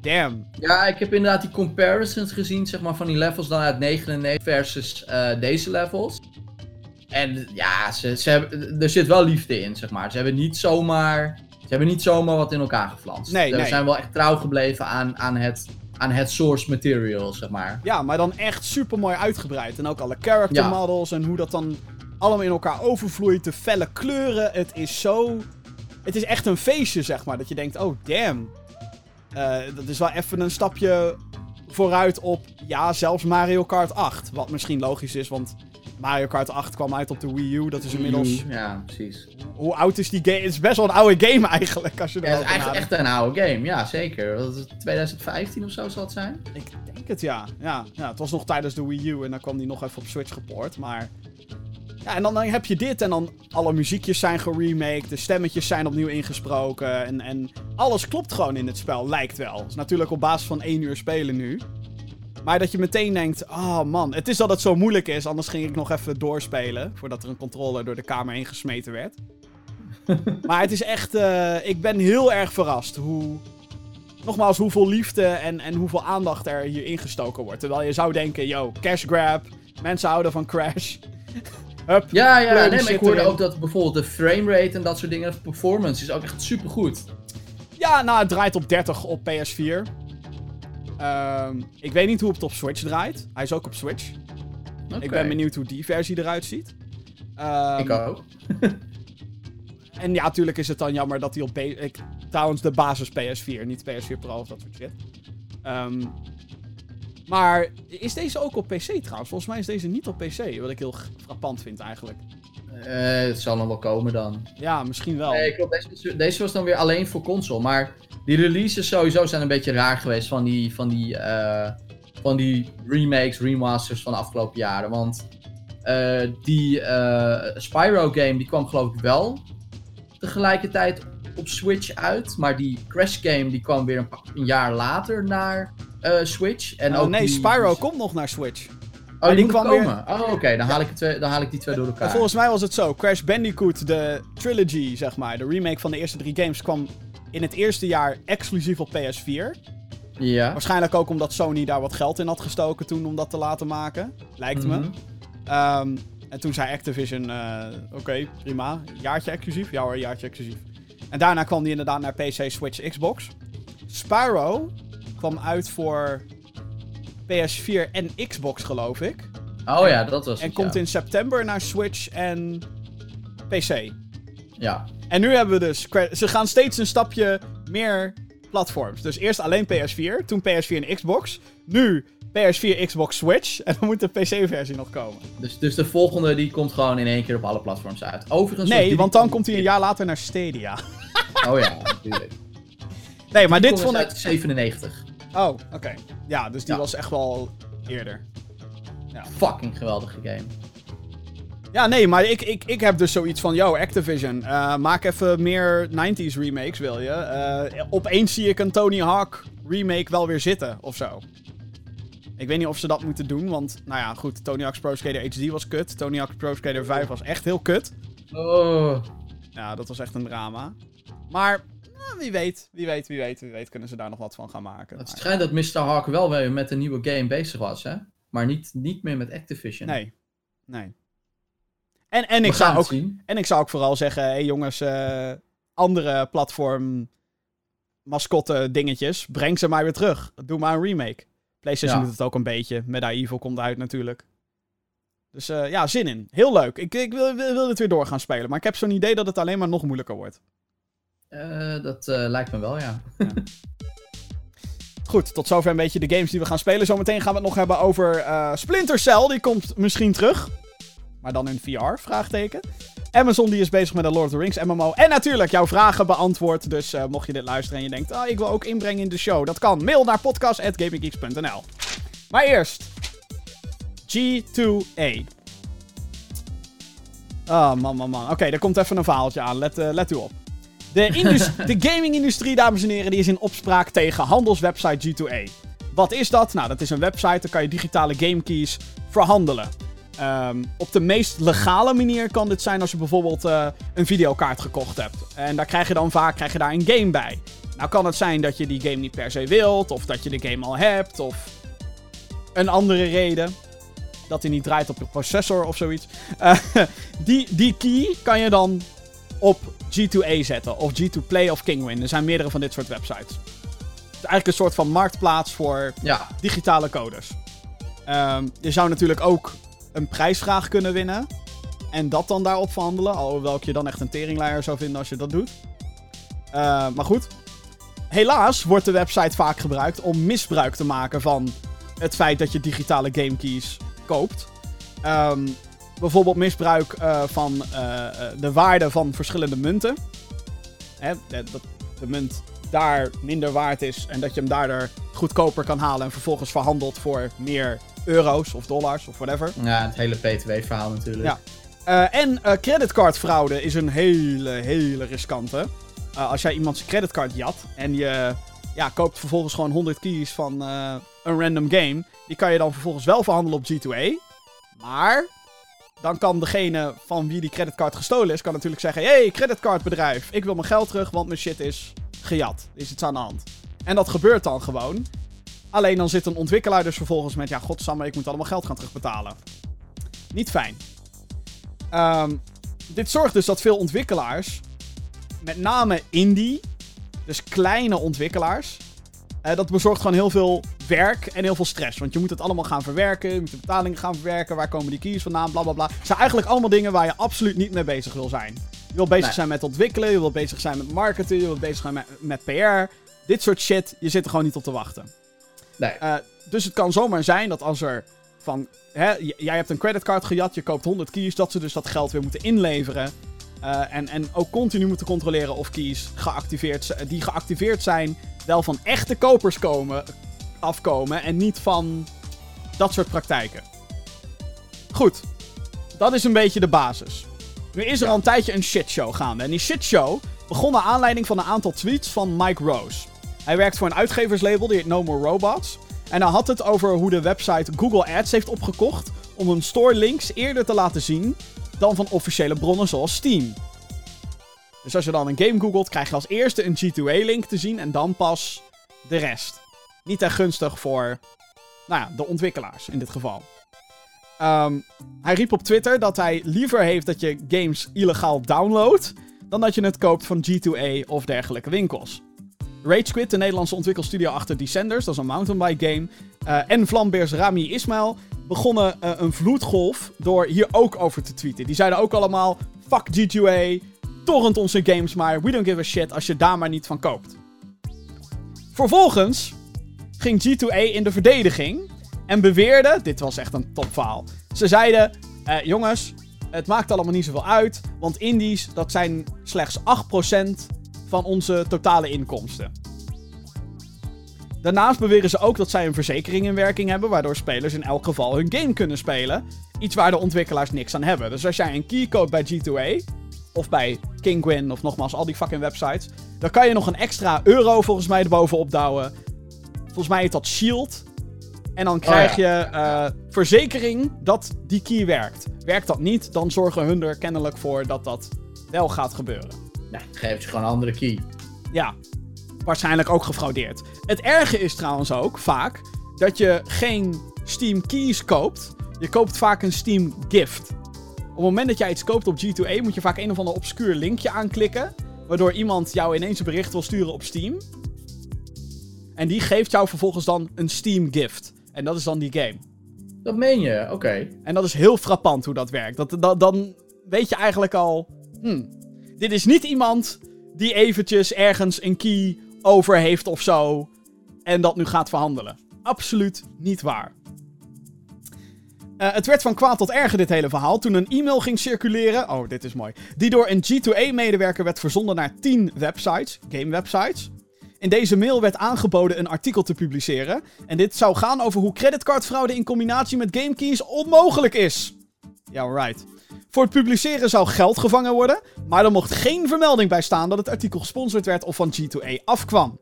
damn. Ja, ik heb inderdaad die comparisons gezien, zeg maar, van die levels dan uit 99 versus eh, deze levels. En ja, ze, ze hebben, er zit wel liefde in, zeg maar. Ze hebben niet zomaar, ze hebben niet zomaar wat in elkaar geflanst. Nee, Ze nee. zijn wel echt trouw gebleven aan, aan, het, aan het source material, zeg maar. Ja, maar dan echt super mooi uitgebreid. En ook alle character Ja. models en hoe dat dan allemaal in elkaar overvloeit. De felle kleuren. Het is zo. Het is echt een feestje, zeg maar. Dat je denkt: oh damn. Eh, dat is wel even een stapje vooruit op. Ja, zelfs Mario Kart 8. Wat misschien logisch is, want Mario Kart 8 kwam uit op de Wii U. Dat is inmiddels... Ja, precies. Hoe oud is die game? Het is best wel een oude game eigenlijk, als je Ja, het is eigenlijk nadenkt. echt een oude game, ja zeker. Dat is 2015 of zo zal het zijn. Ik denk het, ja. ja. Ja, het was nog tijdens de Wii U en dan kwam die nog even op Switch gepoord, maar... Ja, en dan, dan heb je dit en dan alle muziekjes zijn geremaked, de stemmetjes zijn opnieuw ingesproken en, en alles klopt gewoon in het spel, lijkt wel. Het is natuurlijk op basis van één uur spelen nu. Maar dat je meteen denkt, oh man, het is dat het zo moeilijk is, anders ging ik nog even doorspelen, voordat er een controller door de kamer heen gesmeten werd. *laughs* maar het is echt, eh, ik ben heel erg verrast hoe, nogmaals, hoeveel liefde en, en hoeveel aandacht er hier ingestoken wordt. Terwijl je zou denken, yo, cash grab, mensen houden van Crash. *laughs* Hup, Ja, ja, nee, maar ik hoorde erin. ook dat bijvoorbeeld de framerate en dat soort dingen, de performance is ook echt supergoed. Ja, nou, het draait op 30 op PS4. Ehm, ik weet niet hoe het op Switch draait. Hij is ook op Switch. Ik ben benieuwd hoe die versie eruit ziet. Ehm, Ik ook. *laughs* En ja, natuurlijk is het dan jammer dat hij op... Ik, trouwens, de basis PS4, niet PS4 Pro of dat soort shit. Ehm, maar is deze ook op PC trouwens? Volgens mij is deze niet op PC, wat ik heel frappant vind eigenlijk. Eh, het zal nog wel komen dan. Ja, misschien wel. Nee, klopt. Deze, deze was dan weer alleen voor console. Maar die releases sowieso zijn een beetje raar geweest van die, van die, eh, van die remakes, remasters van de afgelopen jaren. Want eh, die Spyro game die kwam geloof ik wel tegelijkertijd op Switch uit. Maar die Crash game die kwam weer een, een jaar later naar Switch. En Oh, ook nee, die- Spyro komt nog naar Switch. Oh, die, kwam komen. Oh, oké. Dan, haal ik twee- dan haal ik die twee door En elkaar. volgens mij was het zo. Crash Bandicoot, de trilogy, zeg maar. De remake van de eerste drie games kwam in het eerste jaar exclusief op PS4. Ja. Waarschijnlijk ook omdat Sony daar wat geld in had gestoken toen om dat te laten maken. Lijkt me. Mhm. Ehm, en toen zei Activision, eh, oké, prima. Jaartje exclusief? Ja hoor, jaartje exclusief. En daarna kwam die inderdaad naar PC, Switch, Xbox. Spyro kwam uit voor PS4 en Xbox, geloof ik. Oh ja, dat was En het, komt ja. in september naar Switch en PC. Ja. En nu hebben we dus... Ze gaan steeds een stapje meer platforms. Dus eerst alleen PS4, toen PS4 en Xbox. Nu PS4, Xbox, Switch. En dan moet de PC-versie nog komen. Dus, dus de volgende die komt gewoon in één keer op alle platforms uit. Overigens. Nee, want dan komt hij een jaar later naar Stadia. Oh ja, natuurlijk. Nee, maar Die dit vond dus ik... uit 97. Oh, oké. Ja, dus die Ja. was echt wel eerder. Fucking geweldige game. Ja, nee, maar ik, ik, ik heb dus zoiets van... Yo, Activision, eh, maak even meer 90s remakes, wil je? Eh, opeens zie ik een Tony Hawk remake wel weer zitten, of zo. Ik weet niet of ze dat moeten doen, want... Nou ja, goed, Tony Hawk's Pro Skater HD was kut. Tony Hawk's Pro Skater 5 was echt heel kut. Oh. Ja, dat was echt een drama. Maar, nou, wie weet, wie weet, wie weet, wie weet... kunnen ze daar nog wat van gaan maken. Het schijnt dat Mr. Hawk wel weer met een nieuwe game bezig was, hè? Maar niet, niet meer met Activision. Nee, nee. En, en ik zou ook... zien. En ik zou ook vooral zeggen, hé hey jongens, eh, andere platform mascotte dingetjes, breng ze maar weer terug. Doe maar een remake. PlayStation Ja. doet het ook een beetje. Met Evil komt uit natuurlijk. Dus eh, ja, zin in. Heel leuk. Ik, ik wil, wil, wil dit weer door gaan spelen. Maar ik heb zo'n idee dat het alleen maar nog moeilijker wordt. Eh, dat eh, lijkt me wel, ja. Goed, tot zover een beetje de games die we gaan spelen. Zometeen gaan we het nog hebben over eh, Splinter Cell. Die komt misschien terug. Maar dan in VR, vraagteken. Amazon die is bezig met de Lord of the Rings MMO. En natuurlijk jouw vragen beantwoord. Dus mocht je dit luisteren en je denkt... Ah, ik wil ook inbrengen in de show. Dat kan. Mail naar podcast.gaminggeeks.nl Maar eerst... G2A. Ah, man, man, man. Oké, er komt even een verhaaltje aan. Let, let u op. De, de gaming-industrie, dames en heren, die is in opspraak tegen handelswebsite G2A. Wat is dat? Nou, dat is een website, daar kan je digitale gamekeys verhandelen. Ehm, op de meest legale manier kan dit zijn als je bijvoorbeeld eh, een videokaart gekocht hebt. En daar krijg je dan vaak krijg je daar een game bij. Nou kan het zijn dat je die game niet per se wilt, of dat je de game al hebt, of een andere reden. Dat hij niet draait op je processor of zoiets. Eh, *laughs* die, die key kan je dan op G2A zetten. Of G2 Play of Kingwin. Er zijn meerdere van dit soort websites. Het is eigenlijk een soort van marktplaats voor Ja, digitale codes. Ehm, je zou natuurlijk ook een prijsvraag kunnen winnen. En dat dan daarop verhandelen. Alhoewel ik je dan echt een teringleier zou vinden als je dat doet. Eh, maar goed. Helaas wordt de website vaak gebruikt om misbruik te maken van het feit dat je digitale gamekeys koopt. Ehm, bijvoorbeeld misbruik eh, van eh, eh, de waarde van verschillende munten. Hè, dat de munt daar minder waard is en dat je hem daardoor goedkoper kan halen en vervolgens verhandelt voor meer euro's of dollars of whatever. Ja, het hele PTW-verhaal natuurlijk. Ja. Uh, en uh, creditcardfraude is een hele, hele riskante. Uh, als jij iemand zijn creditcard jat en je ja, koopt vervolgens gewoon 100 keys van een random game, die kan je dan vervolgens wel verhandelen op G2A. Maar dan kan degene van wie die creditcard gestolen is, kan natuurlijk zeggen: hey, creditcardbedrijf, ik wil mijn geld terug, want mijn shit is gejat. Is iets aan de hand. En dat gebeurt dan gewoon. Alleen dan zit een ontwikkelaar dus vervolgens met: ja, godsamme, ik moet allemaal geld gaan terugbetalen. Niet fijn. Um, dit zorgt dus dat veel ontwikkelaars, met name indie, dus kleine ontwikkelaars, uh, dat bezorgt gewoon heel veel werk en heel veel stress. Want je moet het allemaal gaan verwerken, je moet de betalingen gaan verwerken, waar komen die keys vandaan, bla bla bla. Het zijn eigenlijk allemaal dingen waar je absoluut niet mee bezig wil zijn. Je wil bezig nee. zijn met ontwikkelen, je wil bezig zijn met marketen, je wil bezig zijn met, met PR. Dit soort shit, je zit er gewoon niet op te wachten. Nee. Uh, dus het kan zomaar zijn dat als er van, hè, jij hebt een creditcard gejat, je koopt 100 keys, dat ze dus dat geld weer moeten inleveren. Uh, en, en ook continu moeten controleren of keys geactiveerd, die geactiveerd zijn wel van echte kopers komen, afkomen en niet van dat soort praktijken. Goed, dat is een beetje de basis. Nu is er al een tijdje een shitshow gaande. En die shitshow begon naar aanleiding van een aantal tweets van Mike Rose. Hij werkt voor een uitgeverslabel, die heet No More Robots. En hij had het over hoe de website Google Ads heeft opgekocht om hun store links eerder te laten zien dan van officiële bronnen zoals Steam. Dus als je dan een game googelt, krijg je als eerste een G2A-link te zien en dan pas de rest. Niet echt gunstig voor nou ja, de ontwikkelaars in dit geval. Um, hij riep op Twitter dat hij liever heeft dat je games illegaal downloadt dan dat je het koopt van G2A of dergelijke winkels. Rage Quit, de Nederlandse ontwikkelstudio achter Descenders, dat is een mountainbike game, uh, en Vlambeers Rami Ismail begonnen uh, een vloedgolf door hier ook over te tweeten. Die zeiden ook allemaal: fuck G2A, torrent onze games maar, we don't give a shit als je daar maar niet van koopt. Vervolgens ging G2A in de verdediging en beweerde, dit was echt een topverhaal, ze zeiden, eh, jongens, het maakt allemaal niet zoveel uit, want indies, dat zijn slechts 8% van onze totale inkomsten. Daarnaast beweren ze ook dat zij een verzekering in werking hebben, waardoor spelers in elk geval hun game kunnen spelen. Iets waar de ontwikkelaars niks aan hebben. Dus als jij een key koopt bij G2A, of bij Kinguin, of nogmaals al die fucking websites, dan kan je nog een extra euro volgens mij erbovenop douwen. Volgens mij heet dat Shield. En dan krijg oh, ja. je uh, verzekering dat die key werkt. Werkt dat niet, dan zorgen hun er kennelijk voor dat dat wel gaat gebeuren. Nee, geef je gewoon een andere key. Ja, waarschijnlijk ook gefraudeerd. Het erge is trouwens ook, vaak, dat je geen Steam keys koopt. Je koopt vaak een Steam gift. Op het moment dat jij iets koopt op G2A, moet je vaak een of ander obscuur linkje aanklikken. Waardoor iemand jou ineens een bericht wil sturen op Steam. En die geeft jou vervolgens dan een Steam gift. En dat is dan die game. Dat meen je, oké. Okay. En dat is heel frappant hoe dat werkt. Dat, dat, dan weet je eigenlijk al... Hmm, dit is niet iemand die eventjes ergens een key over heeft of zo. En dat nu gaat verhandelen. Absoluut niet waar. Uh, het werd van kwaad tot erger dit hele verhaal toen een e-mail ging circuleren. Oh, dit is mooi. Die door een G2A-medewerker werd verzonden naar 10 websites, game-websites. In deze mail werd aangeboden een artikel te publiceren. En dit zou gaan over hoe creditcardfraude in combinatie met gamekeys onmogelijk is. Ja, right. Voor het publiceren zou geld gevangen worden, maar er mocht geen vermelding bij staan dat het artikel gesponsord werd of van G2A afkwam.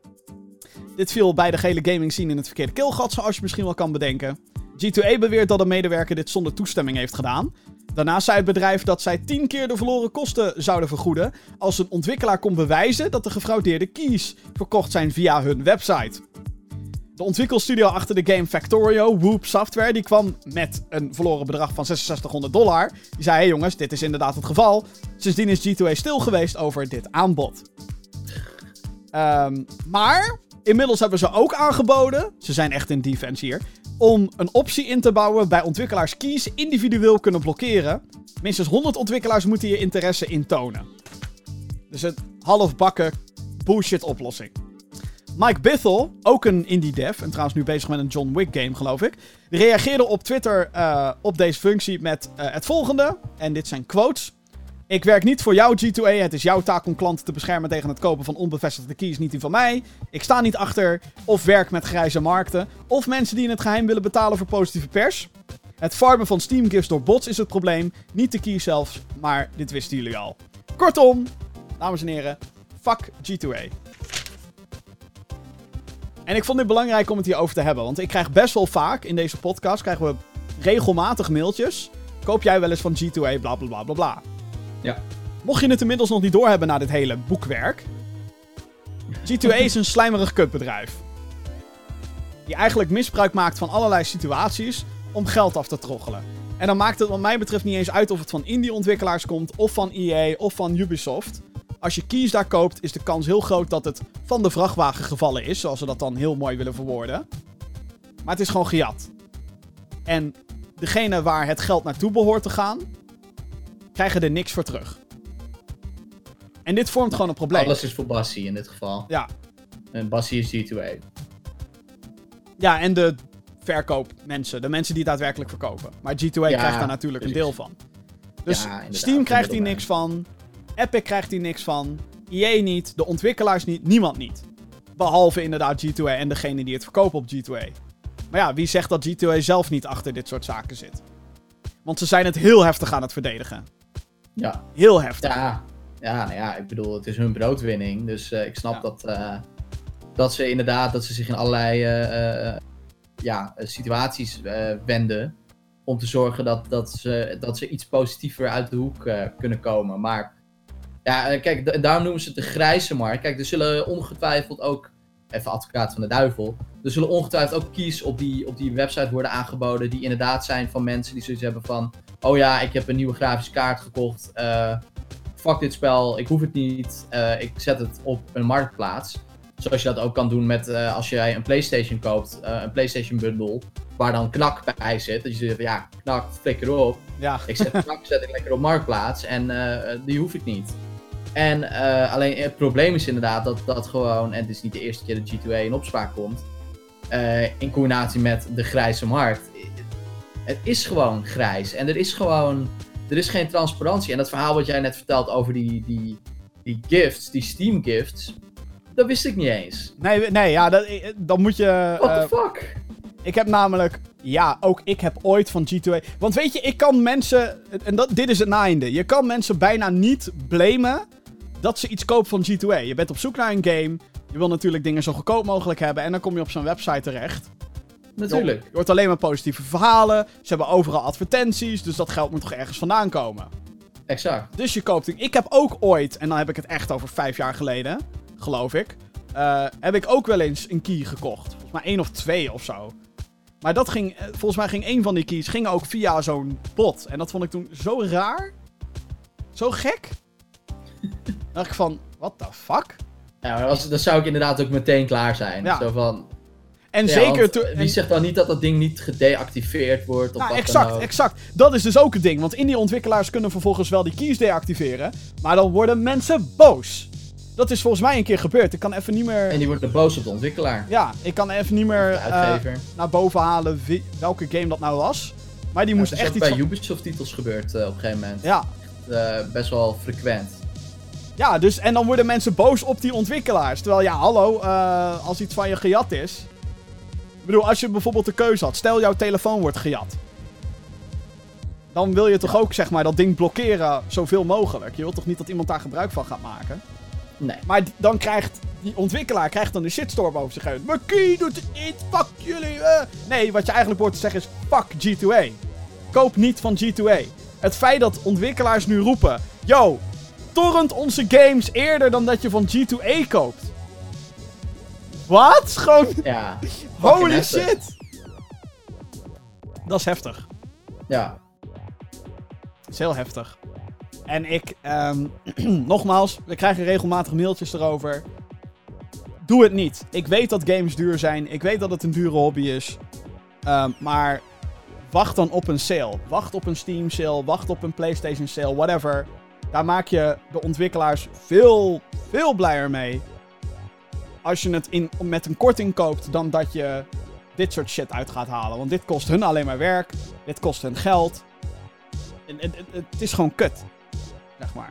Dit viel bij de gele gaming scene in het verkeerde keelgat, zoals je misschien wel kan bedenken. G2A beweert dat een medewerker dit zonder toestemming heeft gedaan. Daarnaast zei het bedrijf dat zij 10 keer de verloren kosten zouden vergoeden als een ontwikkelaar kon bewijzen dat de gefraudeerde keys verkocht zijn via hun website. De ontwikkelstudio achter de game Factorio, Whoop Software, die kwam met een verloren bedrag van 6600 dollar. Die zei, hey jongens, dit is inderdaad het geval. Sindsdien is G2A stil geweest over dit aanbod. Um, maar inmiddels hebben ze ook aangeboden, ze zijn echt in defense hier, om een optie in te bouwen bij ontwikkelaars keys individueel kunnen blokkeren. Minstens 100 ontwikkelaars moeten je interesse intonen. Dus een halfbakken bullshit oplossing. Mike Bithell, ook een indie dev, en trouwens nu bezig met een John Wick game, geloof ik. Reageerde op Twitter uh, op deze functie met uh, het volgende. En dit zijn quotes. Ik werk niet voor jou, G2A. Het is jouw taak om klanten te beschermen tegen het kopen van onbevestigde keys, niet die van mij. Ik sta niet achter of werk met grijze markten. Of mensen die in het geheim willen betalen voor positieve pers. Het farmen van Steam gifts door bots is het probleem. Niet de keys zelfs, maar dit wisten jullie al. Kortom, dames en heren, fuck G2A. En ik vond dit belangrijk om het hierover te hebben. Want ik krijg best wel vaak in deze podcast krijgen we regelmatig mailtjes. Koop jij wel eens van G2A, bla bla bla bla bla. Ja. Mocht je het inmiddels nog niet doorhebben na dit hele boekwerk. G2A is een slijmerig kutbedrijf. Die eigenlijk misbruik maakt van allerlei situaties om geld af te troggelen. En dan maakt het wat mij betreft niet eens uit of het van indie-ontwikkelaars komt, of van EA, of van Ubisoft. Als je keys daar koopt, is de kans heel groot dat het van de vrachtwagen gevallen is, zoals ze dat dan heel mooi willen verwoorden. Maar het is gewoon gejat. En degene waar het geld naartoe behoort te gaan, krijgen er niks voor terug. En dit vormt gewoon een probleem. Alles is voor Bassie in dit geval. Ja. En Bassie is G2A. Ja, en de verkoopmensen. De mensen die daadwerkelijk verkopen. Maar G2A Ja, krijgt daar natuurlijk precies. een deel van. Dus Ja, Steam krijgt hier niks van. Epic krijgt hier niks van. EA niet. De ontwikkelaars niet. Niemand niet. Behalve inderdaad G2A en degene die het verkopen op G2A. Maar ja, wie zegt dat G2A zelf niet achter dit soort zaken zit? Want ze zijn het heel heftig aan het verdedigen. Ja. Heel heftig. Ja. Ja, nou ja, ik bedoel, het is hun broodwinning. Dus eh, ik snap Ja. dat, eh, dat ze inderdaad, dat ze zich in allerlei eh, ja, situaties wenden. Om te zorgen dat, dat, ze, dat ze iets positiever uit de hoek kunnen komen. Maar ja, eh, kijk, da- daarom noemen ze het de grijze markt. Kijk, er zullen ongetwijfeld ook, even advocaat van de duivel. Er zullen ongetwijfeld ook keys op die, op die website worden aangeboden. Die inderdaad zijn van mensen die zoiets hebben van. Oh ja, ik heb een nieuwe grafische kaart gekocht. eh fuck dit spel, ik hoef het niet. eh, ik zet het op een marktplaats. Zoals je dat ook kan doen met als jij een PlayStation koopt, een PlayStation bundle, waar dan knak bij zit. Dat je zegt, van, ja, knak, flikker op. Ja. Ik zet knak, zet ik lekker op marktplaats en die hoef ik niet. En eh, alleen het probleem is inderdaad dat dat gewoon, en het is niet de eerste keer dat G2A in opspraak komt, eh, in combinatie met de grijze markt. Het is gewoon grijs en er is gewoon, er is geen transparantie. En dat verhaal wat jij net vertelt over die, die, die gifts, die Steam gifts, dat wist ik niet eens. Nee, nee ja, dat, eh, dan moet je... What the fuck? Ik heb namelijk, ja, ook ik heb ooit van G2A. Want weet je, ik kan mensen, en dat, dit is het naeinde. Je kan mensen bijna niet blamen dat ze iets kopen van G2A. Je bent op zoek naar een game. Je wil natuurlijk dingen zo goedkoop mogelijk hebben. En dan kom je op zo'n website terecht. Natuurlijk. Je hoort alleen maar positieve verhalen. Ze hebben overal advertenties. Dus dat geld moet toch ergens vandaan komen. Exact. Dus je koopt. Ik heb ook ooit, en dan heb ik het echt over vijf jaar geleden, geloof ik. eh, heb ik ook wel eens een key gekocht. Volgens mij één of twee of zo. Maar dat ging, eh, volgens mij ging één van die keys ging ook via zo'n bot. En dat vond ik toen zo raar. Zo gek. Dacht ik van, what the fuck? Ja, maar als, dan zou ik inderdaad ook meteen klaar zijn. Ja. Zo van, En ja, zeker toen... Wie zegt dan niet dat dat ding niet gedeactiveerd wordt? Of Nou, exact, dan exact. Dat is dus ook het ding. Want indie-ontwikkelaars kunnen vervolgens wel die keys deactiveren. Maar dan worden mensen boos. Dat is volgens mij een keer gebeurd. Ik kan even niet meer... En die wordt dan boos op de ontwikkelaar. Ja, ik kan even niet meer uitgever. naar boven halen wie- welke game dat nou was. Maar die moest dat is echt ook iets bij van... Ubisoft titels gebeurd eh, op een gegeven moment. Ja, Eh, best wel frequent. Ja, dus en dan worden mensen boos op die ontwikkelaars. Terwijl ja, hallo, eh, als iets van je gejat is. Ik bedoel, als je bijvoorbeeld de keuze had, stel jouw telefoon wordt gejat. Dan wil je toch ook zeg maar dat ding blokkeren zoveel mogelijk. Je wilt toch niet dat iemand daar gebruik van gaat maken. Nee. Maar dan krijgt die ontwikkelaar krijgt dan de shitstorm over zich heen. Key doet het niet, fuck jullie. eh." Nee, wat je eigenlijk hoort te zeggen is fuck G2A. Koop niet van G2A. Het feit dat ontwikkelaars nu roepen... Yo, torrent onze games eerder dan dat je van G2A koopt. Wat? Gewoon... Ja. *laughs* Holy heftig. shit! Dat is heftig. Ja. Dat is heel heftig. En ik, ehm, *clears throat* nogmaals, we krijgen regelmatig mailtjes erover. Doe het niet. Ik weet dat games duur zijn. Ik weet dat het een dure hobby is. Ehm, maar wacht dan op een sale. Wacht op een Steam sale. Wacht op een PlayStation sale. Whatever. Daar maak je de ontwikkelaars veel, veel blijer mee. als je het in, met een korting koopt dan dat je dit soort shit uit gaat halen. Want dit kost hun alleen maar werk. Dit kost hun geld. En, en- het is gewoon kut. Zeg maar.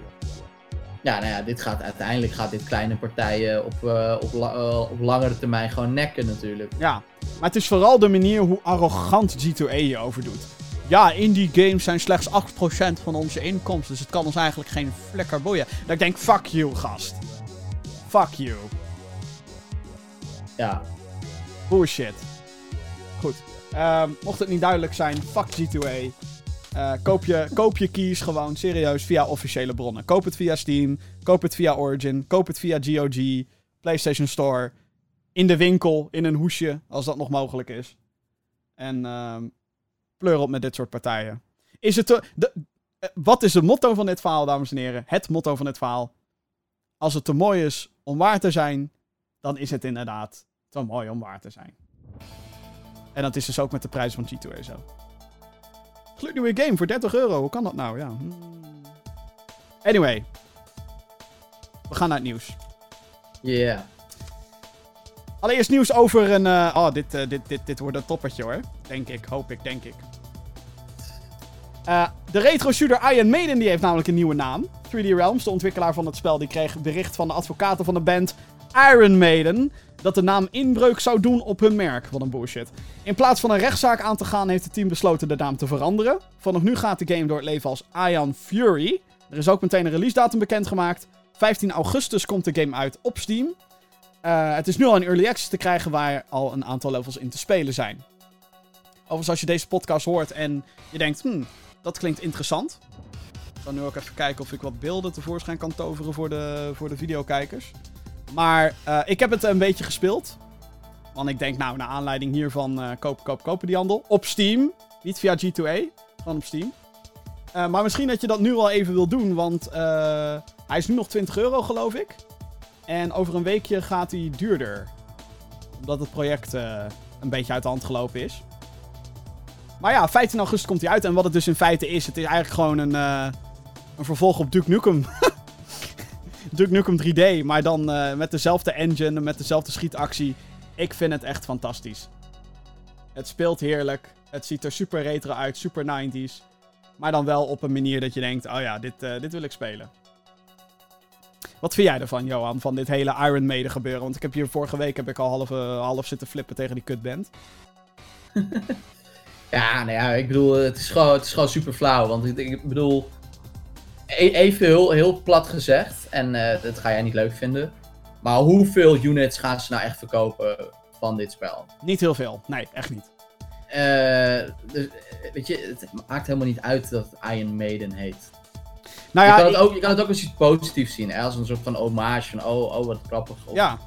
Ja, nou ja, dit gaat uiteindelijk gaat dit kleine partijen op, eh, op, la- eh, op langere termijn gewoon nekken natuurlijk. Ja. Maar het is vooral de manier hoe arrogant G2A je over doet. Ja, indie games zijn slechts 8% van onze inkomsten. Dus het kan ons eigenlijk geen flikker boeien. Dat ik denk, fuck you, gast. Fuck you. Ja, Bullshit. Goed. Ehm, mocht het niet duidelijk zijn, fuck G2A. Eh, koop, je, koop je keys gewoon serieus via officiële bronnen. Koop het via Steam. Koop het via Origin. Koop het via GOG. PlayStation Store. In de winkel, in een hoesje, als dat nog mogelijk is. En ehm pleur op met dit soort partijen. Is het te, de, eh, wat is het motto van dit verhaal, dames en heren? Het motto van dit verhaal. Als het te mooi is om waar te zijn, dan is het inderdaad te mooi om waar te zijn. En dat is dus ook met de prijs van G2A zo. Gloednieuwe game voor 30 euro. Hoe kan dat nou? Ja. hmm. Anyway. We gaan naar het nieuws. yeah. Allereerst nieuws over een... eh, oh, dit, eh, dit, dit, dit wordt een toppertje hoor. Denk ik, hoop ik, denk ik. Eh, de retro shooter Iron Maiden die heeft namelijk een nieuwe naam. 3D Realms, de ontwikkelaar van het spel, die kreeg bericht van de advocaten van de band Iron Maiden dat de naam inbreuk zou doen op hun merk. Wat een bullshit. In plaats van een rechtszaak aan te gaan, heeft het team besloten de naam te veranderen. Vanaf nu gaat de game door het leven als Ion Fury. Er is ook meteen een release datum bekendgemaakt. 15 augustus komt de game uit op Steam. Eh, het is nu al in early access te krijgen waar al een aantal levels in te spelen zijn. Overigens, als je deze podcast hoort en je denkt, hmm, dat klinkt interessant. Ik zal nu ook even kijken of ik wat beelden tevoorschijn kan toveren voor de, voor de videokijkers. Maar eh, ik heb het een beetje gespeeld. Want ik denk, nou, naar aanleiding hiervan uh, kopen, kopen, kopen die handel. Op Steam. Niet via G2A, gewoon op Steam. Uh, maar misschien dat je dat nu al even wil doen, want hij is nu nog 20 euro, geloof ik. En over een weekje gaat hij duurder. Omdat het project een beetje uit de hand gelopen is. Maar ja, 15 augustus komt hij uit. En wat het dus in feite is, het is eigenlijk gewoon een, uh, een vervolg op Duke Nukem. *laughs* Duke Nukem 3D, maar dan uh, met dezelfde engine, met dezelfde schietactie. Ik vind het echt fantastisch. Het speelt heerlijk. Het ziet er super retro uit, super 90s. Maar dan wel op een manier dat je denkt, oh ja, dit, uh, dit wil ik spelen. Wat vind jij ervan, Johan, van dit hele Iron Maiden gebeuren? Want ik heb hier vorige week heb ik al half, half zitten flippen tegen die kutband. *laughs* ja, nou ja, ik bedoel, het is gewoon, het is gewoon super flauw. Want ik, ik bedoel, e even heel, heel plat gezegd, en uh, dat ga jij niet leuk vinden. Maar hoeveel units gaan ze nou echt verkopen van dit spel? Niet heel veel, nee, echt niet. Uh, dus, weet je, het maakt helemaal niet uit dat het Iron Maiden heet. Nou ja, je, kan het ook, je kan het ook als iets positiefs zien, hè? als een soort van hommage van oh, oh wat grappig. Of... Ja.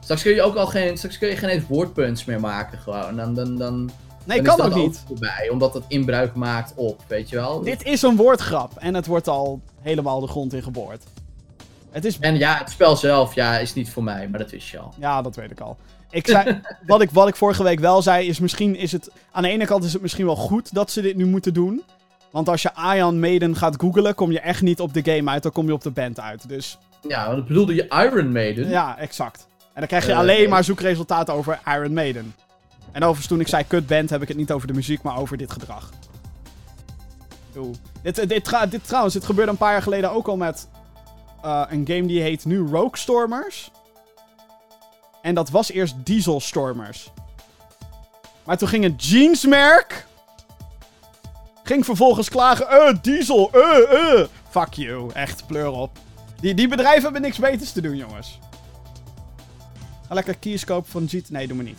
Straks kun je ook al geen, straks kun je geen eens woordpunts meer maken gewoon. Dan, dan, dan, nee, kan ook niet. Voorbij, omdat het inbruik maakt op, weet je wel. Dit is een woordgrap en het wordt al helemaal de grond in geboord. Het is... En ja, het spel zelf ja, is niet voor mij, maar dat wist je al. Ja, dat weet ik al. Ik zei, *laughs* wat, ik, wat ik vorige week wel zei, is misschien is het... Aan de ene kant is het misschien wel goed dat ze dit nu moeten doen. Want als je Ion Maiden gaat googlen, kom je echt niet op de game uit, dan kom je op de band uit. Dus... Ja, want bedoelde je Iron Maiden? Ja, exact. En dan krijg je uh, alleen maar zoekresultaten over Iron Maiden. En overigens, toen ik zei kut band, heb ik het niet over de muziek, maar over dit gedrag. Dit, dit, dit, dit trouwens, dit gebeurde een paar jaar geleden ook al met uh, een game die heet nu Rogue Stormers. En dat was eerst Diesel Stormers. Maar toen ging het jeansmerk... Ging vervolgens klagen... Eh, Diesel, eh, eh. Fuck you. Echt, pleur op. Die, die bedrijven hebben niks beters te doen, jongens. Ga lekker keys kopen van Jeet. Nee, doe maar niet.